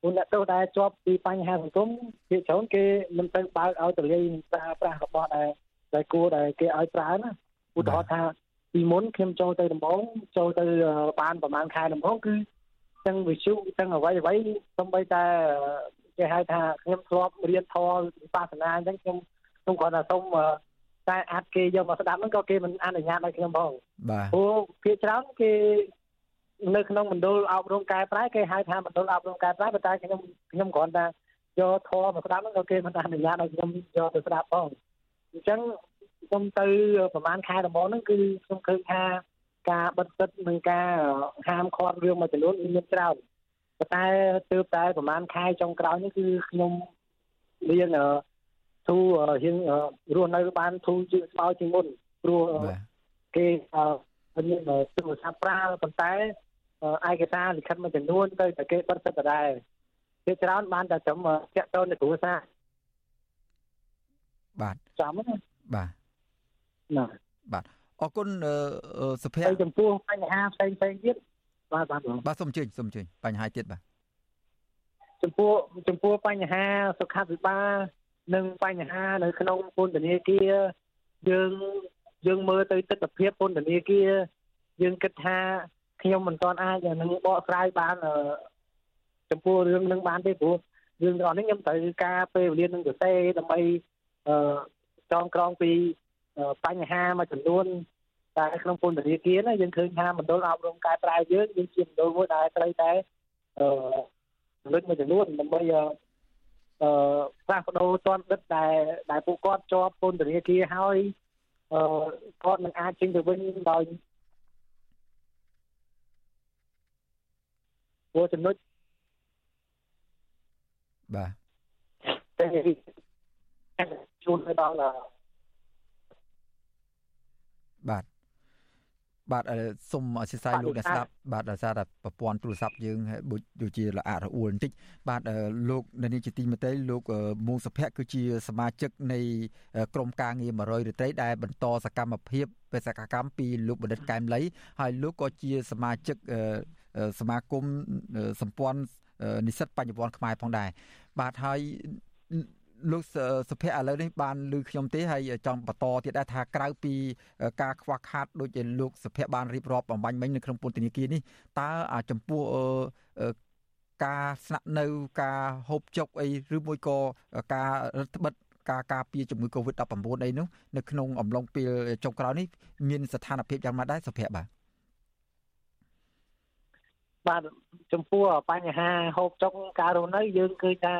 ព្រោះអ្នកទោសដែលជាប់ពីបញ្ហាសង្គមភាគច្រើនគេមិនទៅបើកឲ្យទលាយប្រើប្រាស់របស់ដែលដែលគួរដែលគេឲ្យប្រើណាឧទាហរណ៍ថាពីមុនខ្ញុំចូលទៅដំបងចូលទៅបានប្រហែលខែដំបងគឺទាំងវិសុទាំងអ្វីអ្វីសំបីតែ គេហៅថាខ្ញុំធ្លាប់រៀនធម៌វិបស្សនាអញ្ចឹងខ្ញុំខ្ញុំគ្រាន់តែសុំតែអាចគេយកមកស្ដាប់ហ្នឹងក៏គេមិនអនុញ្ញាតឲ្យខ្ញុំផងបាទព្រោះភាគច្រើនគេនៅក្នុងមណ្ឌលអប់រំកែប្រែគេហៅថាមណ្ឌលអប់រំកែប្រែប៉ុន្តែខ្ញុំខ្ញុំគ្រាន់តែយកធម៌មកស្ដាប់ហ្នឹងក៏គេមិនអនុញ្ញាតឲ្យខ្ញុំយកទៅស្ដាប់ផងអញ្ចឹងខ្ញុំទៅប្រហែលខែដំបូងហ្នឹងគឺខ្ញុំឃើញថាការបិទសិទ្ធនិងការហាមឃាត់រឿងមួយចំនួនមានច្រើន ប៉ុន្តែទើបតែប្រហែលខែចុងក្រោយនេះគឺខ្ញុំមានទូរៀងរស់នៅបានទូជឿស្បោជាងមុនព្រោះគេមានទូរស័ព្ទប្រើប៉ុន្តែឯកសារលិខិតមួយចំនួនទៅតែគេបិទសិទ្ធិដែរគេច្រើនបានតែត្រឹមចាក់តូននៅគ្រួសារបាទចាំណាបាទណាបាទអរគុណសុភ័ក្រចំពោះបញ្ហាផ្សេងផ្សេងទៀត បាទបាទបាទសូមអញ្ជើញសូមអញ្ជើញបញ្ហាទៀតបាទចំពោះចំពោះបញ្ហាសុខាភិបាលនិងបញ្ហានៅក្នុងពន្ធនាគារយើងយើងមើលទៅទស្សនវិជ្ជាពន្ធនាគារយើងគិតថាខ្ញុំមិនទាន់អាចនឹងបកស្រាយបានចំពោះរឿងនឹងបានទេព្រោះរឿងទាំងអស់នេះខ្ញុំត្រូវការពេលវេលានឹងសរសេរដើម្បីអឺចងក្រងពីបញ្ហាមួយចំនួន តែក្នុងពន្ធនាគារណាយើងឃើញថាមណ្ឌលអប់រំកែប្រែយើងយើងជាមណ្ឌលមួយដែលត្រូវតែអឺលុចមួយចំនួនដើម្បីអឺផ្លាស់ប្ដូរតនដិតដែលដែលពួកគាត់ជាប់ពន្ធនាគារហើយអឺគាត់នឹងអាចចេញទៅវិញដោយព្រោះចំណុចបាទតែជួនទៅដល់បាទ បាទសូមអធិស្ឋានលោកអ្នកស្ដាប់បាទដោយសារតែប្រព័ន្ធទូរស័ព្ទយើងដូចជាល្អរអួលបន្តិចបាទលោកនៅនេះជាទីមេត្រីលោកមួងសុភ័ក្រគឺជាសមាជិកនៃក្រុមការងារ100រាត្រីដែលបន្តសកម្មភាពបេសកកម្មពីលោកបណ្ឌិតកែមលីហើយលោកក៏ជាសមាជិកសមាគមសម្ព័ន្ធនិស្សិតបញ្ញវន្តខ្មែរផងដែរបាទហើយ លោកសុភ័ក្រឥឡូវនេះបានឮខ្ញុំទេហើយចង់បន្តទៀតដែរថាក្រៅពីការខ្វះខាតដូចជាលោកសុភ័ក្របានរៀបរាប់បំបញ្ញមិញនៅក្នុងពន្ធនាគារនេះតើចំពោះការស្នាក់នៅការហូបចុកអីឬមួយក៏ការរដ្ឋបិទការការពារជំងឺ Covid-19 អីនោះនៅក្នុងអំឡុងពេលចុងក្រោយនេះមានស្ថានភាពយ៉ាងម៉េចដែរសុភ័ក្របាទបាទចំពោះបញ្ហាហូបចុកការរស់នៅយើងគឺថា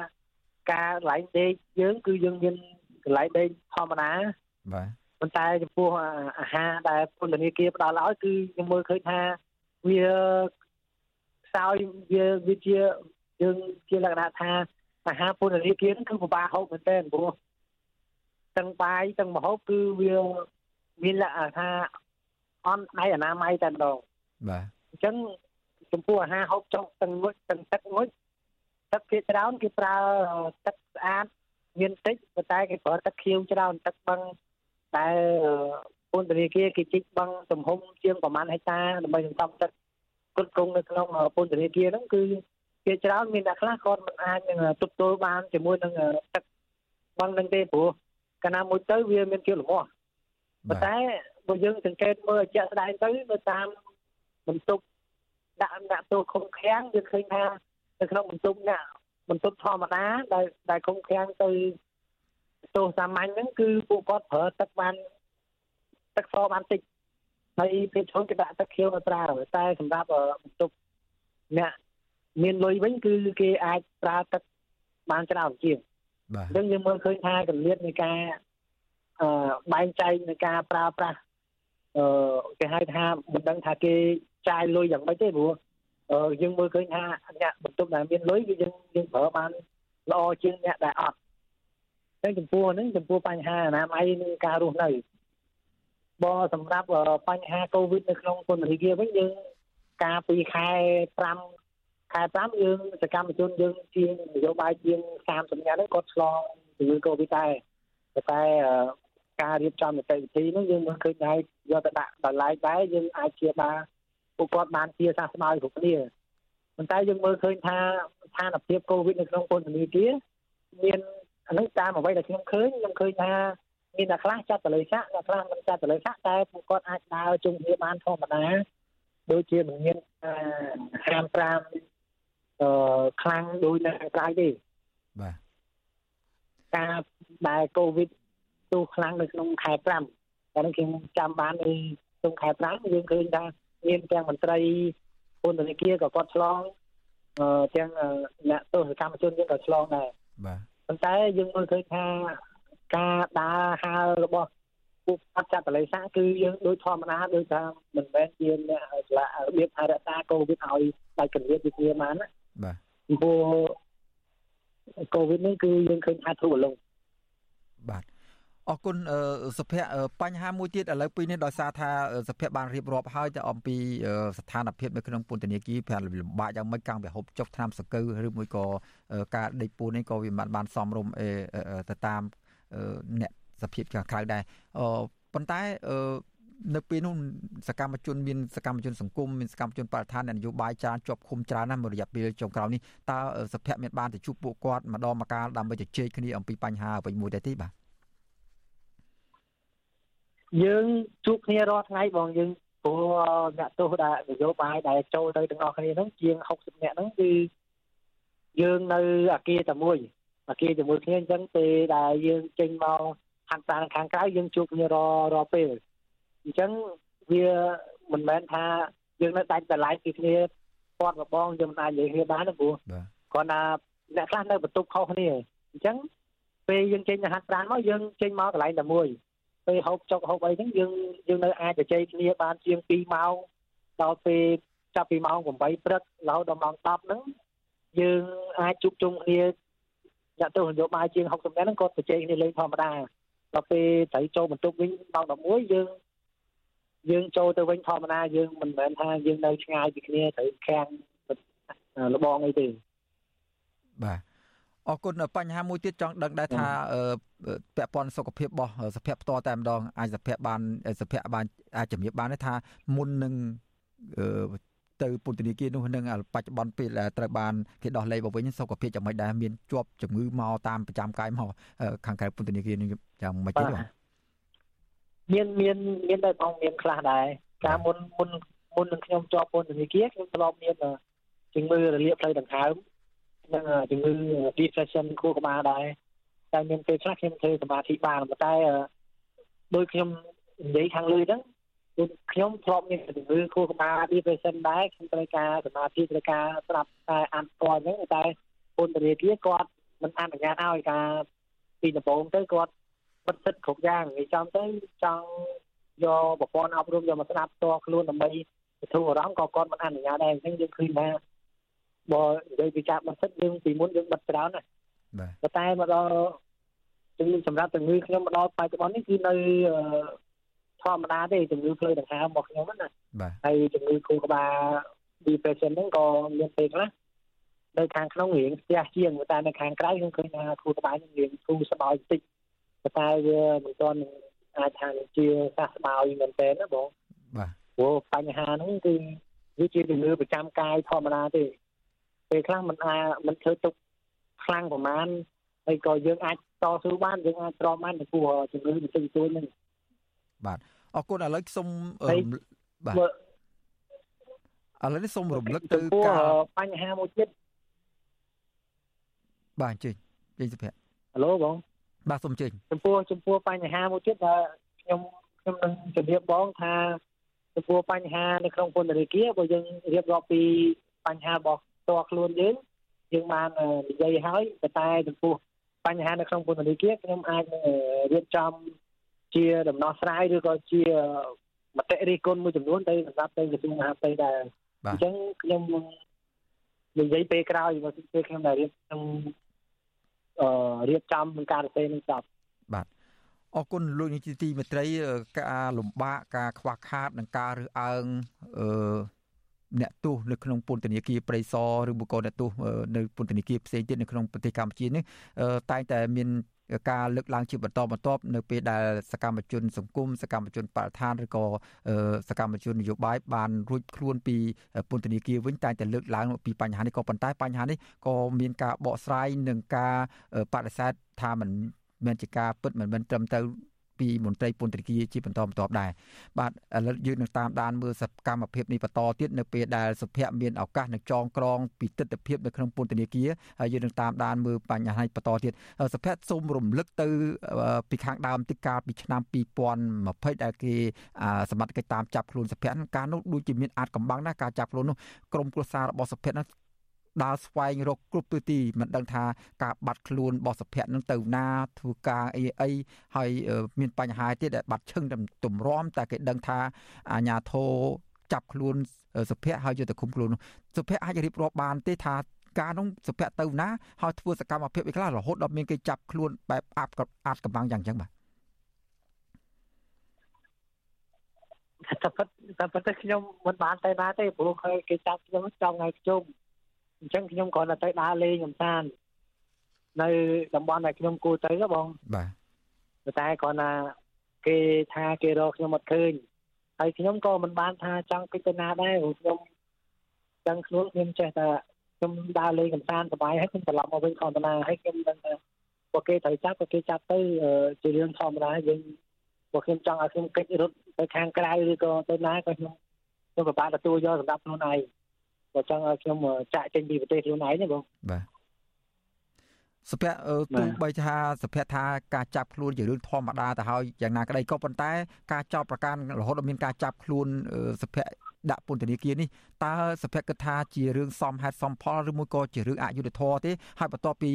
ការកន្លែងដេកយើងគឺយើងមានកន្លែងដេកធម្មតាបាទប៉ុន្តែចំពោះអាហារដែលពន្ធនាគារផ្ដល់ឲ្យគឺខ្ញុំមើលឃើញថាវាខ្សោយវាវាជាយើងជាលក្ខណៈថាអាហារពន្ធនាគារគឺពិបាកហូបមែនទែនព្រោះទាំងបាយទាំងម្ហូបគឺវាមានលក្ខណៈថាអន់ដៃអនាម័យតែម្ដងបាទអញ្ចឹងចំពោះអាហារហូបចុកទាំងមុខទាំងទឹកមុខ ទឹកភាគច្រើនគេប្រើទឹកស្អាតមានតិចប៉ុន្តែគេប្រើទឹកខៀវច្រើនទឹកបឹងតែពន្ធនាគារគេជីកបឹងទំហំជាងប្រមាណហិកតាដើម្បីសន្សំទឹកគ្រប់គ្រងនៅក្នុងពន្ធនាគារហ្នឹងគឺគេច្រើនមានអ្នកខ្លះគាត់មិនអាចនឹងទប់ទល់បានជាមួយនឹងទឹកបឹងហ្នឹងទេព្រោះកាលណាមួយទៅវាមានជាលំអស់ប៉ុន្តែបើយើងសង្កេតមើលជាក់ស្ដែងទៅនៅតាមបន្ទប់ដាក់ដាក់ទោសឃុំឃាំងយើងឃើញថា នៅក្នុងបន្ទប់អ្នកបន្ទប់ធម្មតាដែលដែលឃុំឃាំងទៅទោសសាមញ្ញហ្នឹងគឺពួកគាត់ប្រើទឹកបានទឹកសបានតិចហើយពេលឈុនគេដាក់ទឹកខៀវទៅប្រើតែសម្រាប់បន្ទប់អ្នកមានលុយវិញគឺគេអាចប្រើទឹកបានច្រើនជាងបាទអញ្ចឹងយើងមើលឃើញថាកម្រិតនៃការអឺបែងចែកនៃការប្រើប្រាស់អឺគេហៅថាមិនដឹងថាគេចាយលុយយ៉ាងម៉េចទេព្រោះ យើងមើលឃើញថាអ្នកបន្ទប់ដែលមានលុយគឺយើងយើងប្រើបានល្អជាងអ្នកដែលអត់អញ្ចឹងចំពោះហ្នឹងចំពោះបញ្ហាអនាម័យនិងការរស់នៅបើសម្រាប់បញ្ហាកូវីដនៅក្នុងពន្ធនាគារវិញយើងការពីខែ5ខែ5យើងសកម្មជនយើងជាងនយោបាយជាង30នាក់ហ្នឹងគាត់ឆ្លងជំងឺកូវីដដែរតែការរៀបចំនីតិវិធីហ្នឹងយើងមើលឃើញថាយកទៅដាក់ដល់ឡែកដែរយើងអាចជាបាន ពួកគាត់បានជាសះស្បើយគ្រប់គ្នាប៉ុន្តែយើងមើលឃើញថាស្ថានភាពកូវីដនៅក្នុងពន្ធនាគារមានអានេះតាមអ្វីដែលខ្ញុំឃើញខ្ញុំឃើញថាមានអ្នកខ្លះចាត់តលេខៈអ្នកខ្លះមិនចាត់តលេខៈតែពួកគាត់អាចដើរជុំគ្នាបានធម្មតាដូចជាមិនមានហាម5អឺខ្លាំងដូចនៅខាងក្រៅទេបាទការដែលកូវីដទូខ្លាំងនៅក្នុងខែ5តែនេះខ្ញុំចាំបាននៅក្នុងខែ5យើងឃើញថា មានទាំងមន្ត្រីពន្ធនាគារក៏គាត់ឆ្លងអឺទាំងអ្នកទស្សកម្មជនយើងក៏ឆ្លងដែរបាទប៉ុន្តែយើងមើលឃើញថាការដើរហើររបស់ពួកអត់ចាត់តលេសាគឺយើងដូចធម្មតាដូចថាមិនមែនជាអ្នករបៀបថារក្សាកូវីដឲ្យដាច់កន្លៀតវិជាបានណាបាទព្រោះកូវីដនេះគឺយើងឃើញថាធូរលងបាទ អរគុណសុភ័ក្របញ្ហាមួយទៀតឥឡូវពីនេះដោយសារថាសុភ័ក្របានរៀបរាប់ហើយទៅអំពីស្ថានភាពនៅក្នុងពន្ធនាគារប្រលំបាកយ៉ាងម៉េចកាំងវាហូបចុកថ្នាំសង្កូវឬមួយក៏ការដេកពូននេះក៏វាមិនបានសមរម្យទៅតាមអ្នកសភាពខាងក្រៅដែរប៉ុន្តែនៅពេលនោះសកម្មជនមានសកម្មជនសង្គមមានសកម្មជនបរិស្ថាននយោបាយច្រើនជាប់ឃុំច្រើនណាស់មួយរយៈពេលចុងក្រោយនេះតើសភ័ក្រមានបានទៅជួបពួកគាត់ម្ដងម្កាលដើម្បីជជែកគ្នាអំពីបញ្ហាអ្វីមួយដែរទេបាទ យើងជួបគ្នារាល់ថ្ងៃបងយើងព្រោះអ្នកទោសដែលនយោបាយដែលចូលទៅទាំងអស់គ្នាហ្នឹងជាង60នាក់ហ្នឹងគឺយើងនៅអាគារតែមួយអាគារជាមួយគ្នាអញ្ចឹងពេលដែលយើងចេញមកហាត់ប្រាណខាងក្រៅយើងជួបគ្នារាល់រាល់ពេលអញ្ចឹងវាមិនមែនថាយើងនៅដាច់តម្លៃពីគ្នាគាត់មកបងយើងមិនអាចនិយាយគ្នាបានទេព្រោះគាត់ថាអ្នកខ្លះនៅបន្ទប់ខុសគ្នាអញ្ចឹងពេលយើងចេញទៅហាត់ប្រាណមកយើងចេញមកកន្លែងតែមួយ ពេលហូបចុកហូបអីហ្នឹងយើងយើងនៅអាចជជែកគ្នាបានជាង2ម៉ោងដល់ពេលចាប់ពីម៉ោង8ព្រឹករហូតដល់ម៉ោង10ហ្នឹងយើងអាចជួបជុំគ្នាអ្នកទស្សនយោបាយជាង60នាក់ហ្នឹងគាត់ជជែកគ្នាលេងធម្មតាដល់ពេលត្រូវចូលបន្ទប់វិញម៉ោង11យើងយើងចូលទៅវិញធម្មតាយើងមិនមែនថាយើងនៅឆ្ងាយពីគ្នាត្រូវខាំងលបងអីទេបាទ អរគុណបញ្ហាមួយទៀតចង់ដឹងដែរថាពាក់ព័ន្ធសុខភាពរបស់សុភ័ក្រផ្ទាល់តែម្ដងអាចសុភ័ក្របានសុភ័ក្របានអាចជំរាបបានថាមុននឹងទៅពន្ធនាគារនោះនឹងបច្ចុប្បន្នពេលត្រូវបានគេដោះលែងមកវិញសុខភាពយ៉ាងម៉េចដែរមានជាប់ជំងឺមកតាមប្រចាំកាយមកខាងក្រៅពន្ធនាគារនេះយ៉ាងម៉េចទេបាទមានមានមានតែបងមានខ្លះដែរការមុនមុនមុននឹងខ្ញុំជាប់ពន្ធនាគារខ្ញុំធ្លាប់មានជំងឺរលាកផ្លូវដង្ហើម និងជំងឺ depression ខួរក្បាលដែរតែមានពេលខ្លះខ្ញុំធ្វើសមាធិបានប៉ុន្តែដោយខ្ញុំនិយាយខាងលើហ្នឹងគឺខ្ញុំធ្លាប់មានជំងឺខួរក្បាល depression ដែរខ្ញុំត្រូវការសមាធិត្រូវការស្ដាប់តែអានស្គាល់ហ្នឹងតែពន្ធនាគារគាត់មិនអនុញ្ញាតឲ្យការពីដំបូងទៅគាត់ពិតសិតគ្រប់យ៉ាងនិយាយចំទៅចង់យកប្រព័ន្ធអប់រំយកមកស្ដាប់តខ្លួនដើម្បីបទូអារម្មណ៍ក៏គាត់មិនអនុញ្ញាតដែរអញ្ចឹងយើងឃើញថា បើនិយាយពីការបិទសិទ្ធយើងពីមុនយើងបិទច្រើនណាបាទតែមកដល់ជំងឺសម្រាប់ជំងឺខ្ញុំមកដល់បច្ចុប្បន្ននេះគឺនៅធម្មតាទេជំងឺផ្លូវដង្ហើមរបស់ខ្ញុំណាបាទហើយជំងឺខួរក្បាល depression ហ្នឹងក៏មានពេលខ្លះនៅខាងក្នុងរៀងស្ទះជាងតែនៅខាងក្រៅខ្ញុំឃើញថាខួរក្បាលខ្ញុំរៀងធូរស្បើយបន្តិចតែវាមិនទាន់អាចថាជាសះស្បើយមែនទែនណាបងបាទព្រោះបញ្ហាហ្នឹងគឺវាជាជំងឺប្រចាំកាយធម្មតាទេ ពេលខ្លះมันអាចมันធ្វើទុកខ្លាំងប្រហែលហើយក៏យើងអាចតស៊ូបានយើងអាចទ្រាំបានចំពោះជំងឺបន្តិចបន្តួចហ្នឹងបាទអរគុណឥឡូវខ្ញុំបាទឥឡូវនេះសូមរំលឹកទៅការបញ្ហាមួយទៀតបាទជិញជិញសុភ័ក្រហៅឡូបងបាទសូមជិញចំពោះចំពោះបញ្ហាមួយទៀតដែលខ្ញុំខ្ញុំនឹងជម្រាបបងថាចំពោះបញ្ហានៅក្នុងពន្ធនាគារបើយើងរៀបរាប់ពីបញ្ហារបស់ ផ្ទាល់ខ្លួនយើងយើងបាននិយាយហើយតែចំពោះបញ្ហានៅក្នុងពន្ធនាគារខ្ញុំអាចរៀបចំជាដំណោះស្រាយឬក៏ជាមតិរិះគន់មួយចំនួនទៅសម្រាប់ទៅក្រសួងមហាផ្ទៃដែរអញ្ចឹងខ្ញុំនិយាយពេលក្រោយមកពេលខ្ញុំដែលរៀបខ្ញុំអឺរៀបចំនឹងការទៅនឹងចប់បាទអរគុណលោកនាយកទីមេត្រីការលំបាកការខ្វះខាត និងការរើសអើងអឺ អ្នកទោសនៅក្នុងពន្ធនាគារព្រៃសរឬបុគ្គលអ្នកទោសនៅពន្ធនាគារផ្សេងទៀតនៅក្នុងប្រទេសកម្ពុជានេះតែងតែមានការលើកឡើងជាបន្តបន្ទាប់នៅពេលដែលសកម្មជនសង្គមសកម្មជនបរិស្ថានឬក៏សកម្មជននយោបាយបានរួចខ្លួនពីពន្ធនាគារវិញតែតែលើកឡើងពីបញ្ហានេះក៏ប៉ុន្តែបញ្ហានេះក៏មានការបកស្រាយនិងការបដិសេធថាมันមានជាការពិតមិនមែនត្រឹមត្រូវ ពីមន្ត្រីពន្ធនាគារជាបន្តបន្ទាប់ដែរបាទឥឡូវយើងនឹងតាមដានមើលសកម្មភាពនេះបន្តទៀតនៅពេលដែលសុភ័ក្រមានឱកាសនឹងចងក្រងពីទស្សនវិជ្ជានៅក្នុងពន្ធនាគារហើយយើងនឹងតាមដានមើលបញ្ហានេះបន្តទៀតសុភ័ក្រសូមរំលឹកទៅពីខាងដើមទីកាលពីឆ្នាំ2020ដែលគេសមត្ថកិច្ចតាមចាប់ខ្លួនសុភ័ក្រការនោះដូចជាមានអាចកំបាំងណាការចាប់ខ្លួននោះក្រុមគ្រួសាររបស់សុភ័ក្រនោះ ដើរស្វែងរកគ្រប់ទិសទីមិនដឹងថាការបាត់ខ្លួនរបស់សុភ័ក្រនឹងទៅណាធ្វើការអីអីហើយមានបញ្ហាទៀតដែលបាត់ឈឹងទម្រាំតែគេដឹងថាអាញាធរចាប់ខ្លួនសុភ័ក្រហើយយកទៅឃុំខ្លួនសុភ័ក្រអាចរៀបរាប់បានទេថាការនោះសុភ័ក្រទៅណាហើយធ្វើសកម្មភាពអីខ្លះរហូតដល់មានគេចាប់ខ្លួនបែបអាប់អាប់កំបាំងយ៉ាងចឹងបាទតែពិតតែពិតខ្ញុំមិនបានទៅណាទេព្រោះគេចាប់ខ្ញុំចង់ឲ្យខ្ញុំ អញ្ចឹងខ្ញុំគ្រាន់តែទៅដើរលេងកំសាន្តនៅតំបន់ដែលខ្ញុំគួរទៅបងបាទតែគ្រាន់តែគេថាគេរកខ្ញុំអត់ឃើញហើយខ្ញុំក៏មិនបានថាចង់ពិចនាដែរព្រោះខ្ញុំចឹងខ្លួនខ្ញុំចេះតែខ្ញុំដើរលេងកំសាន្តសប្បាយហើយខ្ញុំត្រឡប់មកវិញធម្មតាហើយខ្ញុំដឹងថាពួកគេត្រូវចាប់ពួកគេចាប់ទៅជារឿងធម្មតាយើងពួកខ្ញុំចង់ឲ្យខ្ញុំកិច្ចរត់ទៅខាងក្រៅឬក៏ទៅណាក៏ខ្ញុំខ្ញុំពិបាកទទួលយកសម្រាប់ខ្លួនឯង បើចង់ឲ្យខ្ញុំចាក់ចេញពីប្រទេសខ្លួនឯងទេបងបាទសុភ័ក្រទោះបីថាសុភ័ក្រថាការចាប់ខ្លួនជារឿងធម្មតាទៅហើយយ៉ាងណាក្តីក៏ប៉ុន្តែការចោទប្រកាន់រហូតដល់មានការចាប់ខ្លួនសុភ័ក្រដាក់ពន្ធនាគារនេះតើសុភ័ក្រគិតថាជារឿងសមហេតុសមផលឬមួយក៏ជារឿងអយុត្តិធម៌ទេហើយបន្ទាប់ពី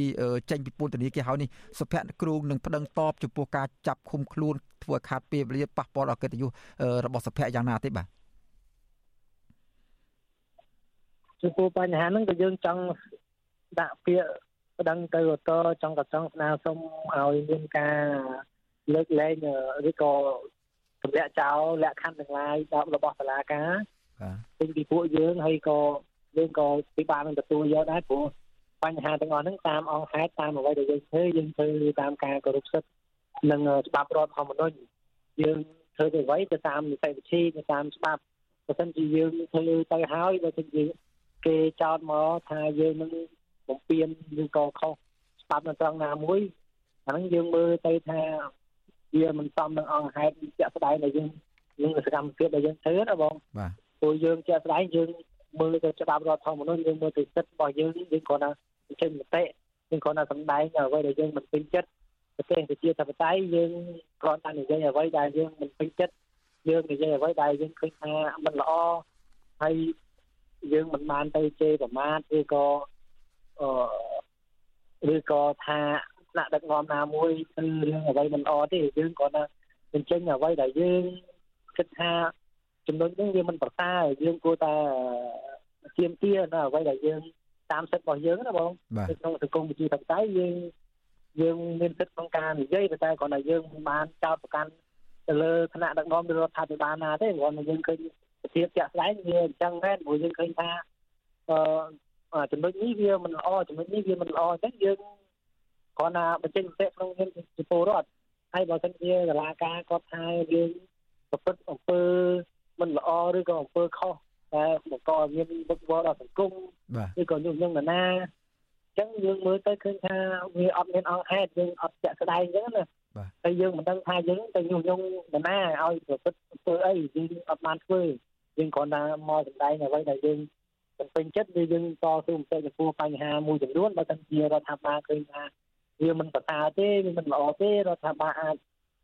ចេញពីពន្ធនាគារហើយនេះសុភ័ក្រគ្រូនឹងប្តឹងតបចំពោះការចាប់ឃុំខ្លួនធ្វើឲ្យខាតពេលវេលាប៉ះពាល់ដល់កិត្តិយសរបស់សុភ័ក្រយ៉ាងណាទេបាទ ចំពោះបញ្ហាហ្នឹងក៏យើងចង់ដាក់ពាក្យប្តឹងទៅឧទ្ធរចង់ក៏ចង់ស្នើសុំឲ្យមានការលើកលែងឬក៏ទម្លាក់ចោលលក្ខខណ្ឌទាំងឡាយរបស់សាលាការពេញពីពួកយើងហើយក៏យើងក៏ពិបាកនឹងទទួលយកដែរព្រោះបញ្ហាទាំងអស់ហ្នឹងតាមអង្គហេតុតាមអ្វីដែលយើងធ្វើយើងធ្វើតាមការគោរពសិទ្ធិនិងច្បាប់រដ្ឋធម្មនុញ្ញយើងធ្វើទៅអ្វីទៅតាមនីតិវិធីទៅតាមច្បាប់បើមិនជាយើងធ្វើទៅហើយបើមិនជា គេចោទមកថាយើងនឹងបំពេញឬក៏ខុសច្បាប់នៅត្រង់ណាមួយអាហ្នឹងយើងមើលទៅថាវាមិនសមនឹងអង្គហេតុជាក់ស្ដែងដែលយើងនឹងសកម្មភាពដែលយើងធ្វើណាបងបាទព្រោះយើងជាក់ស្ដែងយើងមើលទៅច្បាប់រដ្ឋធម្មនុញ្ញយើងមើលទៅសិទ្ធិរបស់យើងយើងគ្រាន់តែចេញមតិយើងគ្រាន់តែសម្ដែងអ្វីដែលយើងមិនពេញចិត្តប្រទេសប្រជាធិបតេយ្យយើងគ្រាន់តែនិយាយអ្វីដែលយើងមិនពេញចិត្តយើងនិយាយអ្វីដែលយើងឃើញថាមិនល្អហើយ យើងមិនបានទៅជេរប្រមាថឬក៏អឺឬក៏ថាថ្នាក់ដឹកនាំណាមួយគឺរឿងអ្វីមិនអត់ទេយើងគ្រាន់តែបញ្ចេញអ្វីដែលយើងគិតថាចំណុចនេះវាមិនប្រសើរយើងគួរតែទៀមទានៅអ្វីដែលយើងតាមសិទ្ធិរបស់យើងណាបងក្នុងសង្គមប្រជាធិបតេយ្យយើងយើងមានសិទ្ធិក្នុងការនិយាយតែគ្រាន់តែយើងមិនបានចោទប្រកាន់ទៅលើគណៈដឹកនាំរដ្ឋាភិបាលណាទេគ្រាន់តែយើងឃើញ ប្រធានជាក់ស្ដែងវាអញ្ចឹងមែនព្រោះយើងឃើញថាអឺចំណុចនេះវាមិនល្អចំណុចនេះវាមិនល្អអញ្ចឹងយើងគ្រាន់តែបញ្ចេញមតិក្នុងនាមជាពលរដ្ឋហើយបើសិនជាសាលាការគាត់ថាយើងប្រព្រឹត្តអំពើមិនល្អឬក៏អំពើខុសតែបង្កឲ្យមានវិបត្តិដល់សង្គមឬក៏ញុះញង់នរណាអញ្ចឹងយើងមើលទៅឃើញថាវាអត់មានអង្គហេតុយើងអត់ចាក់ស្ដែងអញ្ចឹងណាតែយើងមិនដឹងថាយើងទៅញុះញង់នរណាឲ្យប្រព្រឹត្តអំពើអីយើងអត់បានធ្វើ យើងគ្រាន់តែមកសម្ដែងអ្វីដែលយើងពេញចិត្តឬយើងតស៊ូមតិចំពោះបញ្ហាមួយចំនួនបើសិនជារដ្ឋាភិបាលឃើញថាវាមិនប្រសើរទេវាមិនល្អទេរដ្ឋាភិបាលអាច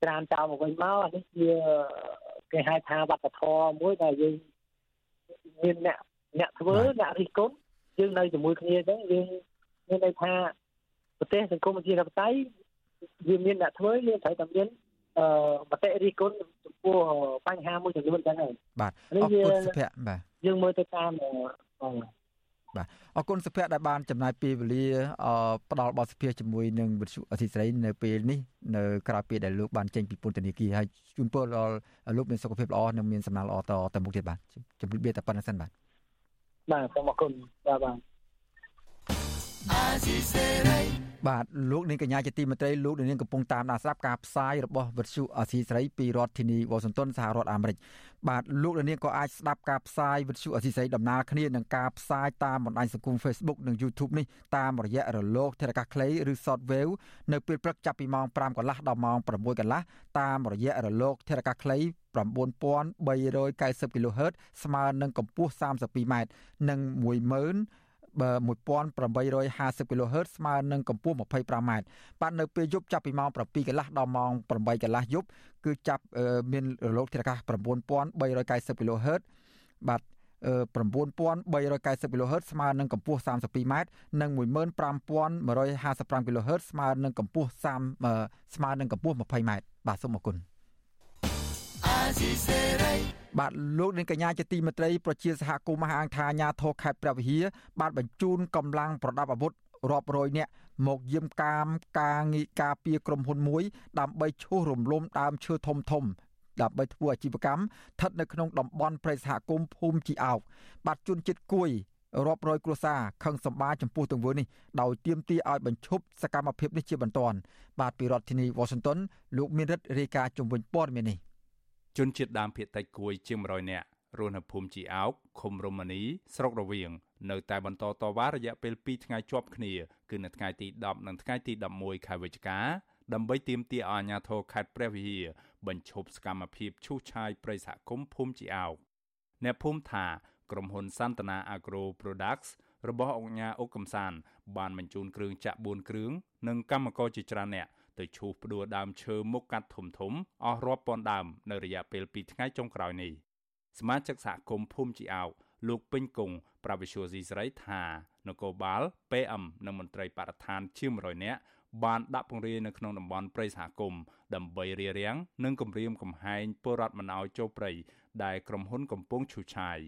ច្រានចោលមកវិញមកអានេះជាគេហៅថាវប្បធម៌មួយដែលយើងមានអ្នកអ្នកធ្វើអ្នករិះគន់យើងនៅជាមួយគ្នាអញ្ចឹងយើងមានន័យថាប្រទេសសង្គមប្រជាធិបតេយ្យវាមានអ្នកធ្វើយើងត្រូវតែមាន អឺមតិរិះគន់ចំពោះបញ្ហាមួយចំនួនចឹងហើយបាទអរគុណសុភ័ក្របាទយើងមើលទៅតាមបាទអរគុណសុភ័ក្រដែលបានចំណាយពេលវេលាផ្ដល់បទសភាជាមួយនឹងវិទ្យុអធិស្រីនៅពេលនេះនៅក្រៅពេលដែលលោកបានចេញពីពន្ធនាគារហើយជូនពរដល់លោកមានសុខភាពល្អនិងមានសំណាងល្អតទៅមុខទៀតបាទជម្រាបលាតែប៉ុណ្្នឹងសិនបាទបាទសូមអរគុណបាទបាទអាស៊ីសេរី បាទលោកនាងកញ្ញាជាទីមេត្រីលោកនាងកំពុងតាមដានស្ដាប់ការផ្សាយរបស់វិទ្យុអសីស្រីពីរដ្ឋធានីវ៉ាស៊ីនតោនសហរដ្ឋអាមេរិកបាទលោកនាងក៏អាចស្ដាប់ការផ្សាយវិទ្យុអសីស្រីដំណើរគ្នានឹងការផ្សាយតាមបណ្ដាញសង្គម Facebook និង YouTube នេះតាមរយៈរលកធារកាសខ្លីឬ Shortwave នៅពេលព្រឹកចាប់ពីម៉ោង5កន្លះដល់ម៉ោង6កន្លះតាមរយៈរលកធារកាសខ្លី9390 kHz ស្មើនឹងកម្ពស់ 32m និង10000 1850 kHz ស្មើនឹងកម្ពស់ 25m បាទនៅពេលយប់ចាប់ពីម៉ោង7កន្លះដល់ម៉ោង8កន្លះយប់គឺចាប់មានរលកធាតុអាកាស9390 kHz បាទ9390 kHz ស្មើនឹងកម្ពស់ 32m និង15155 kHz ស្មើនឹងកម្ពស់30ស្មើនឹងកម្ពស់ 20m បាទសូមអរគុណ បាទលោកនាងកញ្ញាជាទីមេត្រីប្រជាសហគមន៍មហាអង្គថាអាញាធរខេត្តព្រះវិហារបានបញ្ជូនកម្លាំងប្រដាប់អាវុធរាប់រយនាក់មកយាមកាមការងារការពារក្រុមហ៊ុនមួយ ដើម្បីឈូសរំលំដើមឈើធំធំដើម្បីធ្វើអាជីវកម្មស្ថិតនៅក្នុងតំបន់ព្រៃសហគមន៍ភូមិជីអោកបាត់ជន់ចិត្តគួយរាប់រយគ្រួសារខឹងសម្បាចំពោះទង្វើនេះដោយទាមទារឲ្យបញ្ឈប់សកម្មភាពនេះជាបន្ទាន់បាទពីរដ្ឋធានី Washington លោកមានរិទ្ធរាយការណ៍ជំវិញព័ត៌មាននេះ ជនជាតិដើមភាគតិចគួយជាង100នាក់រស់នៅភូមិជីអោកឃុំរមនីស្រុករវៀងនៅតែបន្តតវ៉ារយៈពេល2ថ្ងៃជាប់គ្នាគឺនៅថ្ងៃទី10និងថ្ងៃទី11ខែវិច្ឆិកាដើម្បីទាមទារឲ្យអាជ្ញាធរខេត្តព្រះវិហារបញ្ឈប់សកម្មភាពឈូសឆាយប្រិយសហគមន៍ភូមិជីអោកអ្នកភូមិថាក្រុមហ៊ុនសន្តានា Agro Products របស់អង្គការអុកកំសានបានបញ្ជូនគ្រឿងចាក់4គ្រឿងនិងកម្មករជាច្រើនអ្នក ទៅឈូសផ្ដួលដើមឈើមុខកាត់ធំធំអស់រាប់ពាន់ដើមនៅរយៈពេល2ថ្ងៃចុងក្រោយនេះសមាជិកសហគមន៍ភូមិជីអោកលោកពេញគង់ប្រាវិសុយស៊ីស្រីថានគរបាល PM និងមន្ត្រីបរិស្ថានជាង100នាក់បានដាក់ពង្រាយនៅក្នុងតំបន់ព្រៃសហគមន៍ដើម្បីរារាំងនិងគម្រាមកំហែងពលរដ្ឋមិនឲ្យចូលព្រៃដែលក្រុមហ៊ុនកំពុងឈូសឆាយ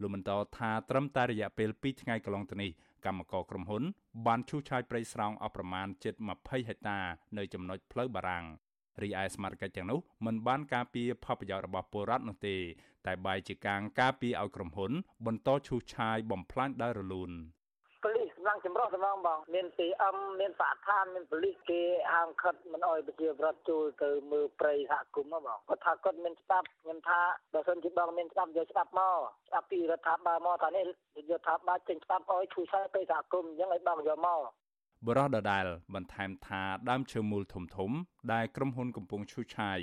លោកបន្តថាត្រឹមតែរយៈពេល2ថ្ងៃកន្លងទៅនេះ កម្មករក្រុមហ៊ុន បានឈូសឆាយព្រៃស្រោងអស់ប្រមាណជិត20ហិកតានៅចំណុចផ្លូវបារាំងរីឯស្មារតីទាំងនោះមិនបានការពារផលប្រយោជន៍របស់ពលរដ្ឋនោះទេ តែបែរជាការការពារឲ្យក្រុមហ៊ុន បន្តឈូសឆាយបំផ្លាញដោយរលូន ឡើងចម្រោះតំងបង មាន PM មានសហឋានមានប៉ូលីសគេហាមឃាត់មិនអោយប្រជាពលរដ្ឋចូលទៅមើលព្រៃសហគមន៍បងគាត់ថាគាត់មានច្បាប់ខ្ញុំថាបើសិនជាបងមានច្បាប់យកច្បាប់មកច្បាប់ពីរដ្ឋាភិបាលមកថានេះរដ្ឋាភិបាលចេញច្បាប់អោយឈូសឆាយព្រៃសហគមន៍អញ្ចឹងឲ្យបងយកមកបរោះដដែលបន្ថែមថាដើមឈើមូលធំធំ ដែលក្រុមហ៊ុនកំពុងឈូសឆាយ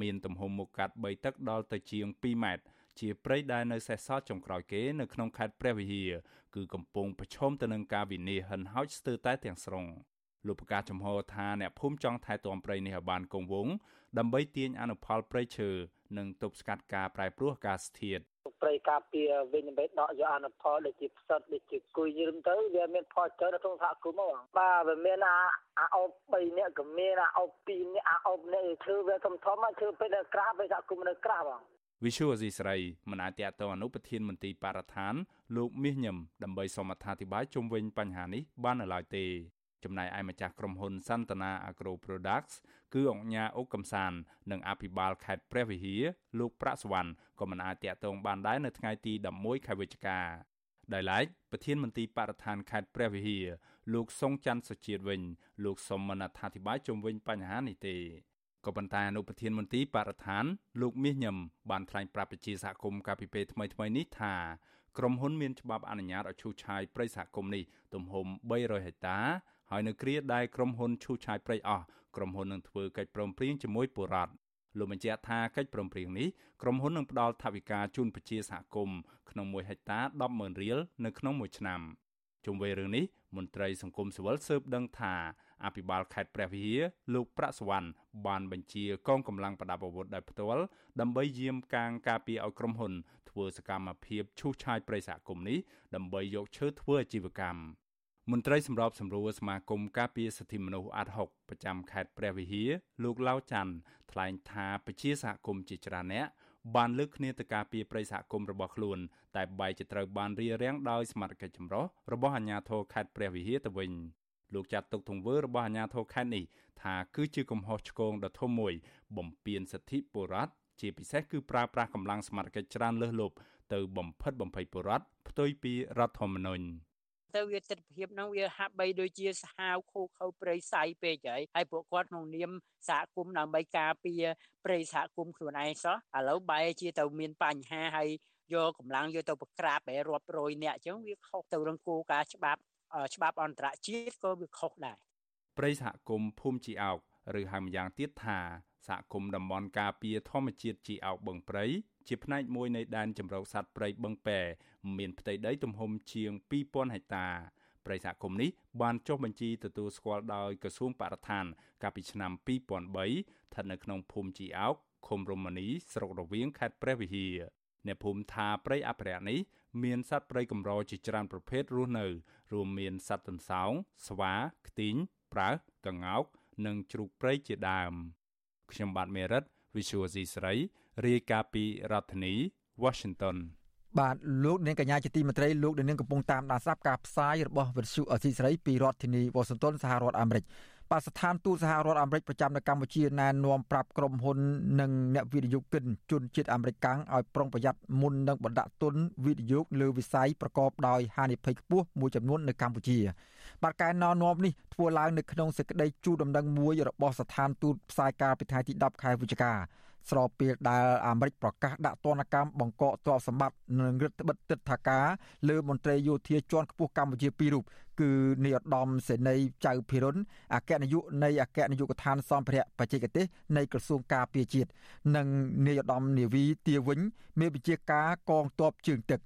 មានទំហំមុខកាត់3ទឹកដល់ទៅជាង2ម៉ែត្រ ជាព្រៃដែលនៅសេសសល់ចុងក្រោយគេនៅក្នុងខេត្តព្រះវិហារគឺកំពុងប្រឈមទៅនឹងការវិនាសហិនហោចស្ទើរតែទាំងស្រុងលោកប្រកាសចំហថាអ្នកភូមិចង់ថែទាំព្រៃនេះឲ្យបានគង់វង្សដើម្បីទាញអនុផលព្រៃឈើនិងទប់ស្កាត់ការប្រែប្រួលអាកាសធាតុពប្រៃការពារវិញដើម្បីដកយកអនុផលដូចជាផ្សិតដូចជាគុយយឹមទៅវាមានផលច្រើននៅក្នុងសហគមន៍ហ្មងបាទវាមានអាអាអោប3នាក់ក៏មានអាអោប2នាក់អាអោបនេះធ្វើវាធំធំធ្វើពេលនៅក្រាស់ពេលសហគមន៍នៅក្រាស់បង វិសុវអេស៊ីស្រីមិនអាចតតអនុប្រធានមន្ទីរបរិស្ថានលោកមាសញឹមដើម្បីសូមអត្ថាធិប្បាយជុំវិញបញ្ហានេះបាននៅឡើយទេចំណែកឯម្ចាស់ក្រុមហ៊ុនសន្តានា Agro Products គឺអង្គញាអុកកំសាននិងអភិបាលខេត្តព្រះវិហារលោកប្រាក់សវណ្ណក៏មិនអាចតាក់ទងបានដែរនៅថ្ងៃទី11ខែវិច្ឆិកាដោយឡែកប្រធានមន្ទីរបរិស្ថានខេត្តព្រះវិហារលោកសុងច័ន្ទសុជាតិវិញលោកសុំមិនអត្ថាធិប្បាយជុំវិញបញ្ហានេះទេ ក៏ប៉ុន្តែអនុប្រធានមន្ទីរបរិស្ថានលោកមាសញឹមបានថ្លែងប្រាប់ប្រជាសហគមន៍កាលពីពេលថ្មីៗនេះថាក្រុមហ៊ុនមានច្បាប់អនុញ្ញាតឲ្យឈូសឆាយព្រៃសហគមន៍នេះទំហំ300ហិកតាហើយនៅគ្រាដែលក្រុមហ៊ុនឈូសឆាយព្រៃអស់ក្រុមហ៊ុននឹងធ្វើកិច្ចព្រមព្រៀងជាមួយបុរដ្ឋលោកបញ្ជាក់ថាកិច្ចព្រមព្រៀងនេះក្រុមហ៊ុននឹងផ្ដល់ថវិកាជូនប្រជាសហគមន៍ក្នុង1ហិកតា100000រៀលនៅក្នុងមួយឆ្នាំជុំវិញរឿងនេះមន្ត្រីសង្គមស៊ីវិលស៊ើបដឹងថា អភិបាលខេត្តព្រះវិហារលោកប្រាក់សវណ្ណបានបញ្ជាកងកម្លាំងប្រដាប់អាវុធដោយផ្ទាល់ដើម្បីយាមកាងការពារឲ្យក្រុមហ៊ុន ធ្វើសកម្មភាពឈូសឆាយព្រៃសហគមន៍នេះដើម្បីយកឈើធ្វើអាជីវកម្មមន្ត្រីសម្របសម្រួលសមាគមការពារសិទ្ធិមនុស្សអាត់ហុកប្រចាំខេត្តព្រះវិហារលោកឡាវច័ន្ទថ្លែងថាប្រជាសហគមន៍ជាច្រើនអ្នកបានលើកគ្នាទៅការពារប្រិយសហគមន៍របស់ខ្លួន តែបែរជាត្រូវបានរារាំងដោយសមត្ថកិច្ចចម្រុះរបស់អាជ្ញាធរខេត្តព្រះវិហារទៅវិញ លោកចាត់ទុកទង្វើរបស់អាជ្ញាធរខេត្តនេះថាគឺជាកំហុសឆ្គងដ៏ធំមួយ បំពានសិទ្ធិពលរដ្ឋជាពិសេសគឺប្រើប្រាស់កម្លាំងសមត្ថកិច្ចច្រើនលើសលប់ទៅបំផិតបំភ័យពលរដ្ឋផ្ទុយពីរដ្ឋធម្មនុញ្ញទៅវាទស្សនភាពហ្នឹងវាហាក់បីដូចជាសាហាវខូខើព្រៃសៃពេកហើយហើយពួកគាត់ក្នុងនាមសហគមន៍ដើម្បីការពារព្រៃសហគមន៍ខ្លួនឯងសោះឥឡូវបែរជាទៅមានបញ្ហាហើយយកកម្លាំងយកទៅប្រក្រាបឯរាប់រយនាក់អញ្ចឹងវាខុសទៅរងគោលការណ៍ច្បាប់ ច្បាប់អន្តរជាតិក៏វាខុសដែរព្រៃសហគមន៍ភូមិជីអោកឬហៅម្យ៉ាងទៀតថាសហគមន៍តំបន់ការពារធម្មជាតិជីអោកបឹងព្រៃជាផ្នែកមួយនៃដែនជម្រកសត្វព្រៃបឹងពែមានផ្ទៃដីទំហំជាង2000ហិកតាព្រៃសហគមន៍នេះបានចុះបញ្ជីទទួលស្គាល់ដោយក្រសួងបរិស្ថាន កាលពីឆ្នាំ2003ស្ថិតនៅក្នុងភូមិជីអោកឃុំរមនីស្រុករវៀងខេត្តព្រះវិហារអ្នកភូមិថាព្រៃអភិរក្សនេះ មានសត្វព្រៃកម្រជាច្រើនប្រភេទរស់នៅ រួមមានសត្វទន្សោងស្វា ខ្ទីងប្រើសក្ងោក និងជ្រូកព្រៃជាដើមខ្ញុំបាទមេរិត Visual C ស្រីរាយការណ៍ពីរដ្ឋធានី Washington បាទលោកនាងកញ្ញាជាទីមេត្រីលោកនាងកំពុងតាមដានស្ដាប់ការផ្សាយរបស់វិទ្យុអសីស្រីពីរដ្ឋធានីវ៉ាស៊ីនតោនសហរដ្ឋអាមេរិក បាទស្ថានទូតសហរដ្ឋអាមេរិកប្រចាំនៅកម្ពុជាណែនាំប្រាប់ក្រុមហ៊ុននិងអ្នកវិនិយោគិនជនជាតិអាមេរិកកាំងឲ្យប្រុងប្រយ័ត្នមុននឹងបណ្ដាក់ទុនវិនិយោគលើវិស័យប្រកបដោយហានិភ័យខ្ពស់មួយចំនួននៅកម្ពុជាបាទការណែនាំនេះធ្វើឡើងនៅក្នុងសេចក្តីជូនដំណឹងមួយរបស់ស្ថានទូតផ្សាយការពីថ្ងៃទី10ខែវិច្ឆិកាស្របពេលដែលអាមេរិកប្រកាសដាក់ទណ្ឌកម្មបង្កកទ្រព្យសម្បត្តិនិងរដ្ឋបិទទឹកថាការលើមន្ត្រីយោធាជាន់ខ្ពស់កម្ពុជាពីររូប គឺនាយឧត្តមសេនីយ៍ចៅភិរុនអគ្គនាយកនៃអគ្គនាយកដ្ឋានសម្ភារៈបច្ចេកទេសនៃក្រសួងការពារជាតិនិងនាយឧត្តមនាវីទាវិញមេបញ្ជាការកងទ័ពជើងទឹក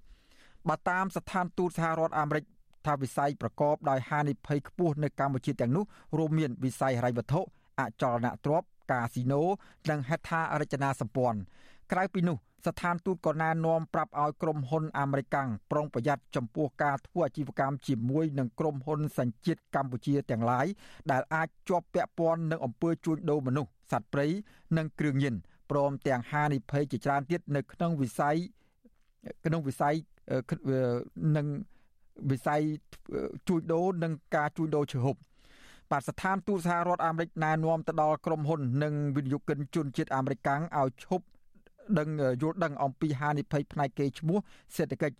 បើតាមស្ថានទូតសហរដ្ឋអាមេរិកថាវិស័យប្រកបដោយហានិភ័យខ្ពស់នៅកម្ពុជាទាំងនោះរួមមានវិស័យហិរញ្ញវត្ថុអចលនទ្រព្យកាស៊ីណូនិងហេដ្ឋារចនាសម្ព័ន្ធក្រៅពីនោះ ស្ថានទូតក៏ណែនាំប្រាប់ឲ្យក្រុមហ៊ុនអាមេរិកប្រុងប្រយ័ត្នចំពោះការធ្វើអាជីវកម្មជាមួយនឹងក្រុមហ៊ុនសញ្ជាតិកម្ពុជាទាំងឡាយដែលអាចជាប់ពាក់ព័ន្ធនឹងអំពើជួញដូរមនុស្សសត្វព្រៃនិងគ្រឿងញៀនព្រមទាំងហានិភ័យជាច្រើនទៀតនៅក្នុងវិស័យក្នុងវិស័យនឹងវិស័យជួញដូរនិងការជួញដូរឈើហូបបាទស្ថានទូតសហរដ្ឋអាមេរិកណែនាំទៅដល់ក្រុមហ៊ុននិងវិនិយោគិនជនជាតិអាមេរិកឲ្យឈប់ ដឹងយល់ដឹងអំពីហានិភ័យផ្នែកគេឈ្មោះសេដ្ឋកិច្ច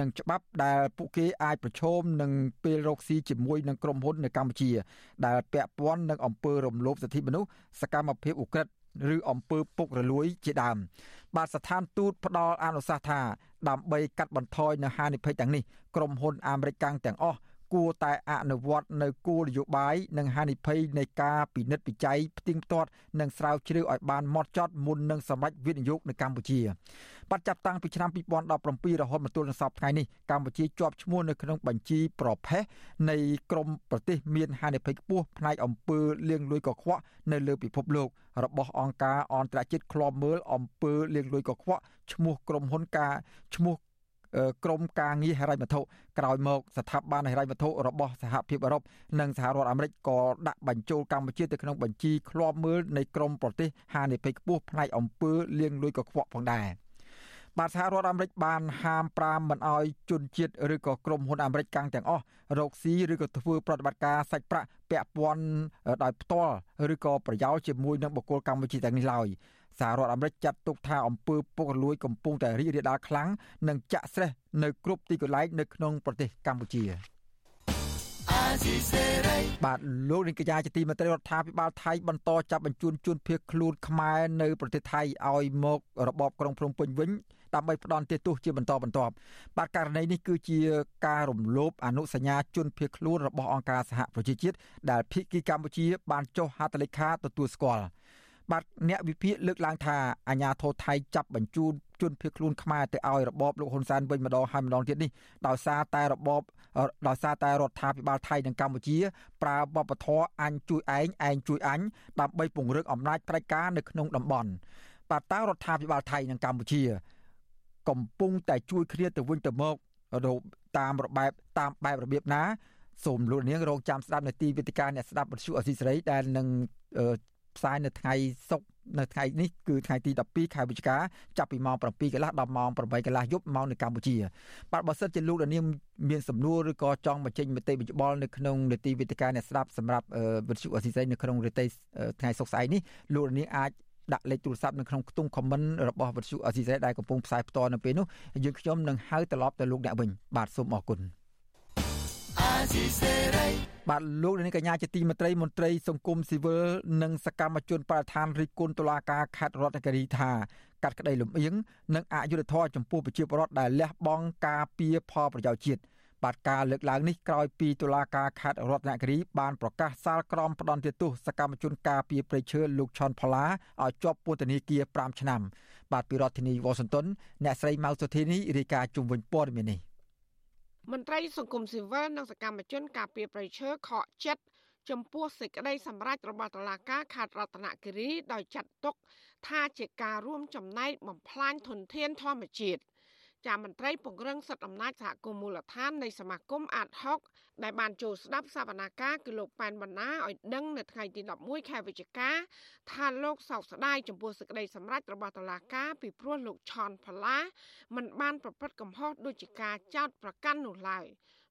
និងច្បាប់ដែលពួកគេអាចប្រឈមនឹងពេលរកស៊ីជាមួយនឹងក្រុមហ៊ុននៅកម្ពុជា ដែលពាក់ព័ន្ធនឹងអំពើរំលោភសិទ្ធិមនុស្សសកម្មភាពឧក្រិដ្ឋឬអំពើពុករលួយជាដើមបាទស្ថានទូតផ្ដល់អនុសាសន៍ថាដើម្បីកាត់បន្ថយនៅហានិភ័យទាំងនេះក្រុមហ៊ុនអាមេរិកទាំងអស់ គួរតែអនុវត្តនៅគោលនយោបាយនិងហានិភ័យនៃការពិនិត្យវិจัยផ្ទៀងផ្ទាត់និងស្រាវជ្រាវឲ្យបានម៉ត់ចត់មុននឹងសម្រេចវិនិយោគនៅកម្ពុជាបាត់ចាប់តាំងពីឆ្នាំ2017រហូតមកទល់នឹងសប្តាហ៍នេះកម្ពុជាជាប់ឈ្មោះនៅក្នុងបញ្ជីប្រភេទនៃក្រមប្រទេសមានហានិភ័យខ្ពស់ផ្នែកអំពើលាងលុយកខ្វក់នៅលើពិភពលោករបស់អង្គការអន្តរជាតិឃ្លាំមើលអំពើលាងលុយកខ្វក់ឈ្មោះក្រុមហ៊ុនការឈ្មោះ ក្រមការងារហិរញ្ញវត្ថុក្រោយមកស្ថាប័នហិរញ្ញវត្ថុរបស់សហភាពអឺរ៉ុបនិងសហរដ្ឋអាមេរិកក៏ដាក់បញ្ចូលកម្ពុជាទៅក្នុងបញ្ជីឃ្លាំមើលនៃក្រមប្រទេសហានិភ័យខ្ពស់ផ្នែកអំពើលាងលុយកខ្វក់ផងដែរបាទសហរដ្ឋអាមេរិកបានហាម5មិនអោយជនជាតិឬក៏ក្រុមហ៊ុនអាមេរិកកាំងទាំងអស់រកស៊ីឬក៏ធ្វើប្រតិបត្តិការសាច់ប្រាក់ពាក់ព័ន្ធដោយផ្ទាល់ឬក៏ប្រយោលជាមួយនឹងបុគ្គលកម្ពុជាទាំងនេះឡើយ សហរដ្ឋអាមេរិកចាត់ទុកថាអំពើពុករលួយកំពុងតែរីករាលដាលខ្លាំងនិងចាក់ស្រេះនៅគ្រប់ទីកន្លែងនៅក្នុងប្រទេសកម្ពុជាបាទលោកនាយកញ្ញាជាទីមេត្រីរដ្ឋាភិបាលថៃបន្តចាប់បញ្ជូនជនភៀសខ្លួនខ្មែរនៅប្រទេសថៃឲ្យមករបបក្រុងភ្នំពេញវិញដើម្បីផ្ដន់ទោសជាបន្តបន្ទាប់បាទករណីនេះគឺជាការរំលោភអនុសញ្ញាជនភៀសខ្លួនរបស់អង្គការសហប្រជាជាតិដែលភៀកគីកម្ពុជាបានចុះហត្ថលេខាទទួលស្គាល់ បាទអ្នកវិភាគលើកឡើងថាអាញាធរថៃចាប់បញ្ជូនជនភៀសខ្លួនខ្មែរទៅឲ្យរបបលោកហ៊ុនសែនវិញម្ដងហើយម្ដងទៀតនេះដោយសារតែរបបដោយសារតែរដ្ឋាភិបាលថៃនិងកម្ពុជាប្រើបបធរអញជួយឯងឯងជួយអញដើម្បីពង្រឹងអំណាចផ្ដាច់ការនៅក្នុងតំបន់បាទតើរដ្ឋាភិបាលថៃនិងកម្ពុជា កំពុងតែជួយគ្នាទៅវិញទៅមកតាមរបបតាមបែបរបៀបណាសូមលោកនាងរងចាំស្ដាប់នៅទីវេទិកាអ្នកស្ដាប់វិទ្យុអសីសេរីដែលនឹង ផ្សាយនៅថ្ងៃសុក្រនៅថ្ងៃនេះគឺថ្ងៃទី12ខែវិច្ឆិកាចាប់ពីម៉ោង7កន្លះដល់ម៉ោង8កន្លះយប់ម៉ោងនៅកម្ពុជាបាទបើសិនជាលោកដានៀងមានសំណួរឬក៏ចង់បញ្ចេញមតិវិច្បល់នៅក្នុងនេតិវិទ្យាអ្នកស្ដាប់សម្រាប់វិទ្យុអសីស្រីនៅក្នុងរយៈថ្ងៃសុក្រស្អែកនេះលោកដានៀងអាចដាក់លេខទូរស័ព្ទនៅក្នុងខ្ទង់ comment របស់វិទ្យុអសីស្រីដែលកំពុងផ្សាយផ្ទាល់នៅពេលនោះយើងខ្ញុំនឹងហៅត្រឡប់ទៅលោកអ្នកវិញបាទសូមអរគុណអា ស៊ីសេរីបាទលោកនាងកញ្ញាជាទីមេត្រីមន្ត្រីសង្គមស៊ីវិលនិងសកម្មជនបរិស្ថានរិះគន់តុលាការខេត្តរតនគិរីថាកាត់ក្តីលំអៀងនិងអយុត្តិធម៌ចំពោះប្រជាពលរដ្ឋដែលលះបង់ការពារផលប្រយោជន៍ជាតិបាទការលើកឡើងនេះក្រោយពីតុលាការខេត្តរតនគិរីបានប្រកាសសាលក្រមផ្ដន្ទាទោសសកម្មជនការពារព្រៃឈើលោកឆនផល្លាឲ្យជាប់ពន្ធនាគារ5ឆ្នាំបាទពីរដ្ឋធានីវ៉ាស៊ីនតោនអ្នកស្រីម៉ៅសុធីនីរាយការណ៍ជុំវិញព័ត៌មាននេះ មន្ត្រីសង្គមស៊ីវិលនិងសកម្មជនការពារប្រៃឈើខកចិត្តចំពោះសេចក្តីសម្រេចរបស់តុលាការខេត្តរតនគិរីដោយចាត់ទុកថាជាការរួមចំណែកបំផ្លាញធនធានធម្មជាតិ ចាមន្ត្រីពង្រឹងសិទ្ធិអំណាចសហគមន៍មូលដ្ឋាននៃសមាគមអាត60ដែលបានចូលស្ដាប់សវនាការគឺលោកប៉ែនបណ្ណាឲ្យដឹងនៅថ្ងៃទី11ខែវិច្ឆិកាថាលោកសោកស្ដាយចំពោះសេចក្តីសម្រេចរបស់តុលាការពីព្រោះលោកឆនផល្លាមិនបានប្រព្រឹត្តកំហុសដូចជាការចោទប្រកាន់នោះឡើយ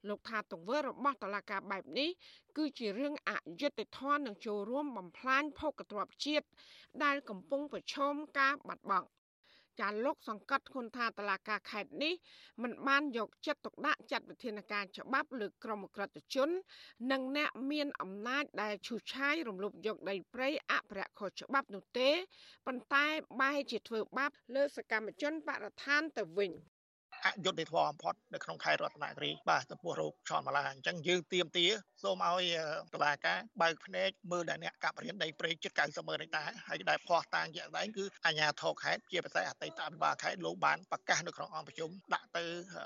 លោកថាទង្វើរបស់តុលាការបែបនេះគឺជារឿងអយុត្តិធម៌និងចូលរួមបំផ្លាញភោគទ្រព្យជាតិដែលកំពុងប្រឈមការបាត់បង់ ចាលោកសង្កត់ធ្ងន់ថាតឡាការខេត្តនេះមិនបានយកចិត្តទុកដាក់ចាត់វិធានការច្បាប់លើក្រុមក្រិតជន និងអ្នកមានអំណាចដែលឈូសឆាយរំលោភយកដីព្រៃអភិរក្សខុសច្បាប់នោះទេប៉ុន្តែបែរជាធ្វើបាបលើសកម្មជនបរិស្ថានទៅវិញ អយុត្តិធម៌បំផុតនៅក្នុងខេត្តរតនគិរីបាទចំពោះរោគឆនម៉ាឡាអញ្ចឹងយើងទៀមទាសូមឲ្យតឡាការបើកភ្នែកមើលដល់អ្នកកាប់រៀនដីព្រៃជិត90ម៉ឺនហិកតាហើយដែលផ្ោះតាងជាក់ស្ដែងគឺអាជ្ញាធរខេត្តជាពិសេសអតីតអភិបាលខេត្តលោកបានប្រកាសនៅក្នុងអង្គប្រជុំដាក់ទៅ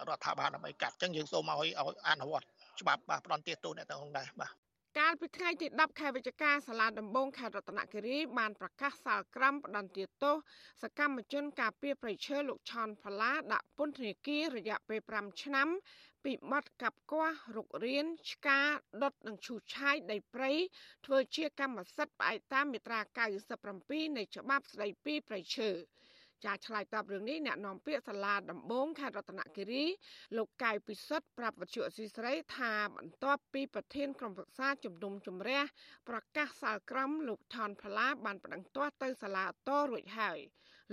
រដ្ឋាភិបាលដើម្បីកាត់អញ្ចឹងយើងសូមឲ្យឲ្យអនុវត្តច្បាប់បាទផ្ដន់ទាទោសអ្នកទាំងនោះដែរបាទ កាលពីថ្ងៃទី10ខែវិច្ឆិកាសាលាដំបងខេត្តរតនគិរីបានប្រកាសសាលក្រមផ្ដន្ទាទោសសកម្មជនការពារប្រៃឈើលោកឆនផល្លាដាក់ពន្ធនាគាររយៈពេល5ឆ្នាំ ពីបទកាប់គាស់រុករៀនឆ្កាដុតនិងឈូសឆាយដីព្រៃធ្វើជាកម្មសិទ្ធិផ្អែកតាមមាត្រា97នៃច្បាប់ស្តីពីប្រៃឈើ ចាឆ្លើយតបរឿងនេះអ្នកនាំពាក្យសាលាដំបងខេត្តរតនគិរីលោកកៅពិសុទ្ធប្រាប់វិទ្យុអសីស្រីថាបន្ទាប់ពីប្រធានក្រុមប្រឹក្សាជំនុំជម្រះប្រកាសសាលក្រមលោកថនផល្លាបានប្តឹងទាស់ទៅសាលាតរួចហើយ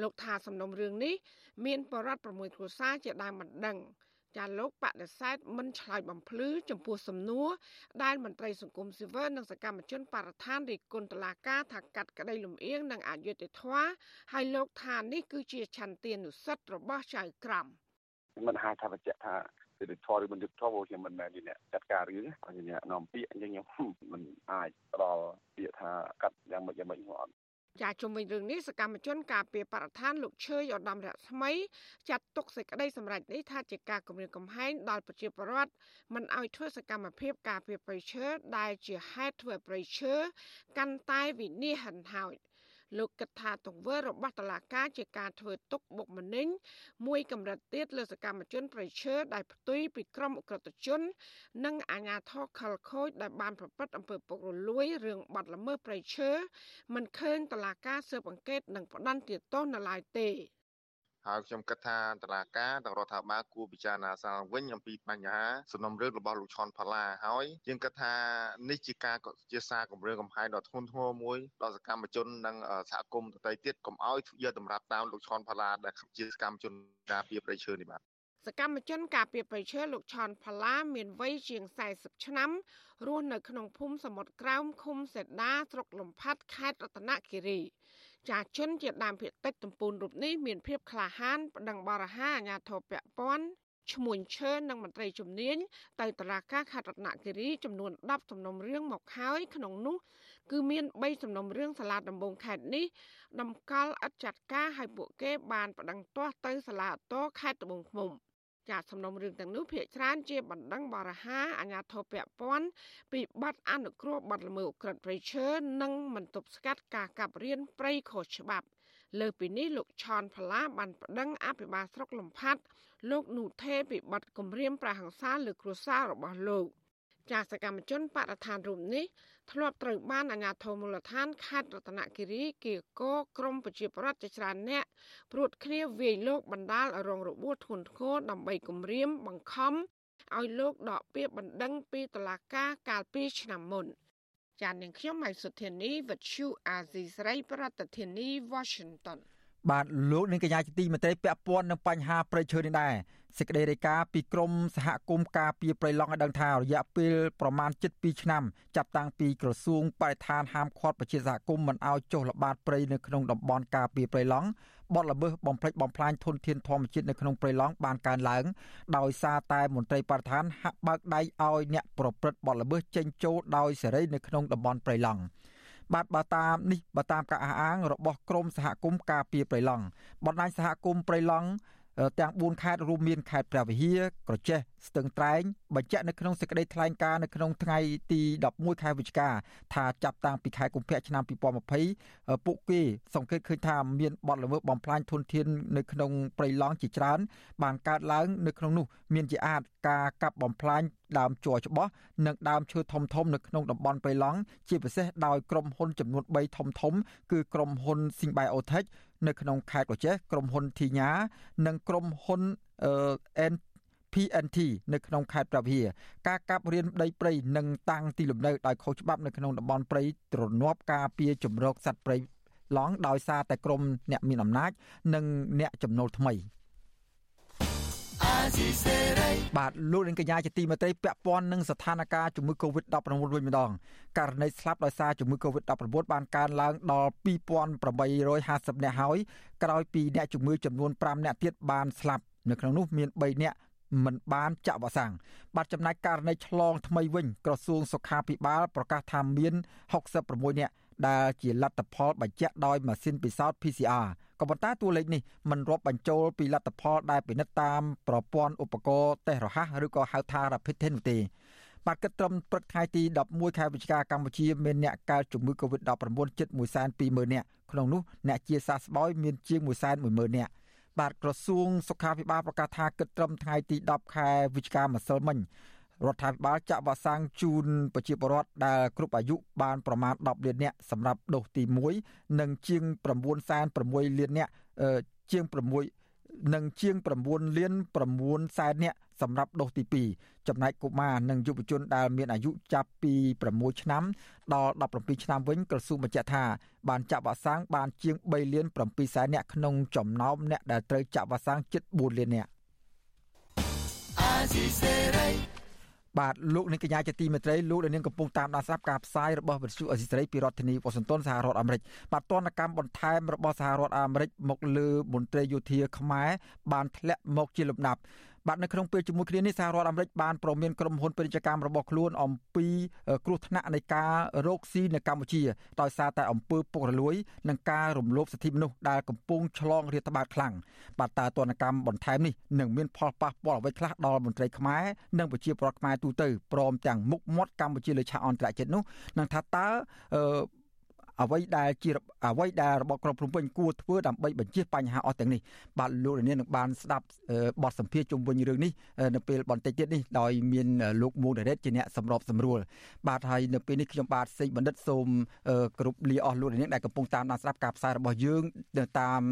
លោកថាសំណុំរឿងនេះមានបរិវត្ត6គ្រួសារជាដើមមិនដឹង ចាលោកបដិសេធមិនឆ្លើយបំភ្លឺចំពោះសំណួរដែលមន្ត្រីសង្គមស៊ីវិលនិងសកម្មជនបរិស្ថានរិះគន់តឡាការថាកាត់ក្តីលំអៀងនិងអយុត្តិធម៌ហើយលោកថានេះគឺជាឆន្ទានុសិទ្ធិរបស់ចៅក្រមមិនហាក់ថាបញ្ជាក់ថាសិទ្ធិធម៌ឬមិនយុត្តិធម៌ខ្ញុំមិនមែនជាអ្នកចាត់ការរឿងជាអ្នកនាំពាក្យអញ្ចឹងខ្ញុំមិនអាចផ្ដល់ពាក្យថាកាត់យ៉ាងម៉េចយ៉ាងម៉េចខ្ញុំអត់ ចាជុំវិញរឿងនេះសកម្មជនការពីបរដ្ឋានលោកឈើយឧត្តមរស្មីចាត់ទុកសេចក្តីសម្រេចនេះថាជាការគម្រាមកំហែងដល់ប្រជាពលរដ្ឋមិនឲ្យធ្វើសកម្មភាពការពីប្រៃឈើដែលជាហេតុធ្វើប្រៃឈើកាន់តែវិនិច្ឆ័យហិនហោច លោកគិតថាទង្វើរបស់តឡាការជាការធ្វើទុកបុកម្នេញមួយកម្រិតទៀតលើសកម្មជនប្រៃឈើដែលផ្ទុយពីក្រមអក្រិតជន និងអាញាធរខលខូចដែលបានប្រព្រឹត្តអំពើពុករលួយរឿងបាត់ល្មើសប្រៃឈើមិនឃើញតឡាការស៊ើបអង្កេតនិងផ្ដន្ទាទោសនៅឡើយទេ ហើយខ្ញុំគិតថាតឡាការទាំងរដ្ឋាភិបាលគួរពិចារណាសាលវិញអំពីបញ្ហាសំណុំរឿងរបស់លោកឈុនផល្លាហើយយើងគិតថានេះជាការជាសារគម្រាមកំហែងដ៏ធ្ងន់ធ្ងរមួយដល់សកម្មជននិងសហគមន៍ដទៃទៀតកុំឲ្យយកតម្រាប់តាមលោកឈុនផល្លាដែលជាសកម្មជនការពារប្រៃឈើនេះបាទសកម្មជនការពារប្រៃឈើលោកឆនផល្លាមានវ័យជាង40ឆ្នាំរស់នៅក្នុងភូមិសមុទ្រក្រោមឃុំសេដាស្រុកលំផាត់ខេត្តរតនគិរី ចាជនជាដើមភាគតិចតំពូនរូបនេះមានភាពក្លាហានប្តឹងបរិហាអាញាធរពពាន់ឈ្មោះឈើនិងមន្ត្រីជំនាញទៅតុលាការខេត្តរតនគិរីចំនួន10សំណុំរឿងមកហើយក្នុងនោះគឺមាន3សំណុំរឿងសាលាដំបងខេត្តនេះតម្កល់ឥតចាត់ការឲ្យពួកគេបានប្តឹងទាស់ទៅសាលាអតខេត្តត្បូងឃ្មុំ ចាសំណុំរឿងទាំងនោះភាកច្រើនជាបណ្ដឹងបរិហាអាញាធរពពាន់ពីបាត់អនុគ្រោះបាត់ល្មើសក្រិតព្រៃឈើនិងមិនទប់ស្កាត់ការកាប់រៀនព្រៃខុសច្បាប់ លើពីនេះលោកឆនផល្លាបានប្តឹងអភិបាលស្រុកលំផាត់លោកនូថេពីបាត់គម្រាមប្រហង្សាលើគ្រួសាររបស់លោក ចាសកម្មជនបរិស្ថានរូបនេះធ្លាប់ត្រូវបានអាជ្ញាធរមូលដ្ឋានខេត្តរតនគិរីគៀកោក្រមប្រជាប្រដ្ឋជាច្រើនអ្នកព្រួតគ្នាវាយលោកបណ្ដាលឲ្យរងរបួសធ្ងន់ធ្ងរដើម្បីគំរាមបង្ខំឲ្យលោកដកពាក្យបណ្ដឹងពីតុលាការកាលពីឆ្នាំមុនចាននាងខ្ញុំម៉ៃសុធានីវិទ្យុអាស៊ីសេរីប្រធានាធិបតី Washington បាទលោកនាងកញ្ញាជាទីមេត្រីពាក់ព័ន្ធនឹងបញ្ហាប្រៃឈើនេះដែរសេចក្តីរាយការណ៍ពីក្រមសហគមន៍ការពារព្រៃឡង់ឲ្យដឹងថារយៈពេលប្រមាណ7ឆ្នាំចាប់តាំងពីក្រសួងបរិស្ថានហាមឃាត់ប្រជាសហគមន៍មិនឲ្យចុះល្បាតព្រៃនៅក្នុងតំបន់ការពារព្រៃឡង់បទល្មើសបំផ្លិចបំផ្លាញធនធានធម្មជាតិនៅក្នុងព្រៃឡង់បានកើនឡើងដោយសារតែមន្ត្រីបរិស្ថានហាក់បើកដៃឲ្យអ្នកប្រព្រឹត្តបទល្មើសចេញចូលដោយសេរីនៅក្នុងតំបន់ព្រៃឡង់ បាទបើតាមនេះបើតាមការអះអាងរបស់ក្រមសហគមន៍ការពារព្រៃឡង់បណ្ដាញសហគមន៍ព្រៃឡង់ ទាំង4ខេត្តរួមមានខេត្តព្រះវិហារក្រចេះស្ទឹងត្រែងបញ្ជាក់នៅក្នុងសេចក្តីថ្លែងការណ៍នៅក្នុងថ្ងៃទី11ខែវិច្ឆិកាថាចាប់តាំងពីខែកុម្ភៈឆ្នាំ2020ពួកគេសង្កេតឃើញថាមានបទល្មើសបំផ្លាញធនធាននៅក្នុងព្រៃឡង់ជាច្រើន បានកើតឡើងនៅក្នុងនោះមានជាអាចការកាប់បំផ្លាញដើមជ័រច្បាស់និងដើមឈើធំធំនៅក្នុងតំបន់ព្រៃឡង់ជាពិសេសដោយក្រុមហ៊ុនចំនួន3ធំធំគឺក្រុមហ៊ុន Singbiotech នៅក្នុងខេត្តកោះចេះក្រុមហ៊ុនធីញ៉ានិងក្រុមហ៊ុន N PNT នៅក្នុងខេត្តព្រះវិហារការកាប់រៀនដីព្រៃនិងតាំងទីលំនៅដោយខុសច្បាប់នៅក្នុងតំបន់ព្រៃទ្រនាប់ការពារជំរកសត្វព្រៃឡង់ដោយសារតែក្រមអ្នកមានអំណាច និងអ្នកចំណូលថ្មី បាទលោកនាងកញ្ញាជាទីមេត្រីពាក់ព័ន្ធនឹងស្ថានភាពជំងឺ Covid-19 វិញម្ដងករណីស្លាប់ដោយសារជំងឺ Covid-19 បានកើនឡើងដល់2850នាក់ហើយក្រោយពីអ្នកជំងឺចំនួន5នាក់ទៀតបានស្លាប់នៅក្នុងនោះមាន3នាក់មិនបានចាក់វ៉ាក់សាំងបាទចំណែកករណីឆ្លងថ្មីវិញក្រសួងសុខាភិបាលប្រកាសថាមាន66នាក់ ដែលជាលទ្ធផលបញ្ជាក់ដោយម៉ាស៊ីនពិសោធន៍ PCR ក៏ប៉ុន្តែតួលេខនេះមិនរាប់បញ្ចូលពីលទ្ធផលដែលពិនិត្យតាមប្រព័ន្ធឧបករណ៍តេស្តរហ័សឬក៏ហៅថា Rapid Test នោះទេបាទគិតត្រឹមព្រឹកថ្ងៃទី11ខែវិច្ឆិកាកម្ពុជាមានអ្នកកើតជំងឺ Covid-19 ជិត120,000នាក់ក្នុងនោះអ្នកជាសះស្បើយមានជាង110,000នាក់បាទក្រសួងសុខាភិបាលប្រកាសថាគិតត្រឹមថ្ងៃទី10ខែវិច្ឆិកាម្សិលមិញ រដ្ឋាភិបាលចាក់វ៉ាក់សាំងជូនប្រជាពលរដ្ឋដែលគ្រប់អាយុបានប្រមាណ10លាននាក់សម្រាប់ដូសទី1និងជាង9.6លាននាក់ជាង6និងជាង9លាន9សែននាក់សម្រាប់ដូសទី2ចំណែកកុមារនិងយុវជនដែលមានអាយុចាប់ពី6ឆ្នាំដល់17ឆ្នាំវិញក្រសួងបញ្ជាក់ថាបានចាក់វ៉ាក់សាំងបានជាង3លាន7សែននាក់ក្នុងចំណោមអ្នកដែលត្រូវចាក់វ៉ាក់សាំងជិត4លាននាក់ បាទលោកនាងកញ្ញាជាទីមេត្រីលោកនាងកំពុងតាមដានស្រាប់ការផ្សាយរបស់វិទ្យុអេស៊ីស្រីពីរដ្ឋធានីវ៉ាស៊ីនតោនសហរដ្ឋអាមេរិកបាទទណ្ឌកម្មបន្ថែមរបស់សហរដ្ឋអាមេរិកមកលើមន្ត្រីយោធាខ្មែរបានធ្លាក់មកជាលំដាប់ បាទនៅក្នុងពេលជាមួយគ្នានេះសហរដ្ឋអាមេរិកបានប្រមានក្រុមហ៊ុនពាណិជ្ជកម្មរបស់ខ្លួនអំពីគ្រោះថ្នាក់នៃការរកស៊ីនៅកម្ពុជាដោយសារតែអំពើពុករលួយនិងការរំលោភសិទ្ធិមនុស្សដែលកំពុងឆ្លងរាតត្បាតខ្លាំងបាទតើទណ្ឌកម្មបន្ថែមនេះនឹងមានផលប៉ះពាល់អ្វីខ្លះដល់មន្ត្រីខ្មែរនិងប្រជាពលរដ្ឋខ្មែរទូទៅព្រមទាំងមុខមាត់កម្ពុជាលើឆាកអន្តរជាតិនោះនឹងថាតើ អ្វីដែលជាអ្វីដែលរបបក្រុងភ្នំពេញគួរធ្វើដើម្បីបញ្ជៀសបញ្ហាអស់ទាំងនេះបាទលោកលាននឹងបានស្ដាប់បទសម្ភាសជុំវិញរឿងនេះនៅពេលបន្តិចទៀតនេះដោយមានលោកមូដេរ៉េតជាអ្នកសម្របសម្រួលបាទហើយនៅពេលនេះខ្ញុំបាទសេកបណ្ឌិតសូមគ្រប់លាអស់លោកលានដែលកំពុងតាមដានស្ដាប់ការផ្សាយរបស់យើងតាម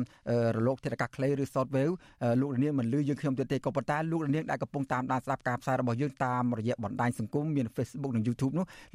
រលកធាតុអាកាសខ្លីឬ Shortwave លោកលានមិនលឺយើងខ្ញុំទៀតទេក៏ប៉ុន្តែលោកលានដែលកំពុងតាមដានស្ដាប់ការផ្សាយរបស់យើងតាមរយៈបណ្ដាញសង្គមមាន Facebook និង YouTube នោះ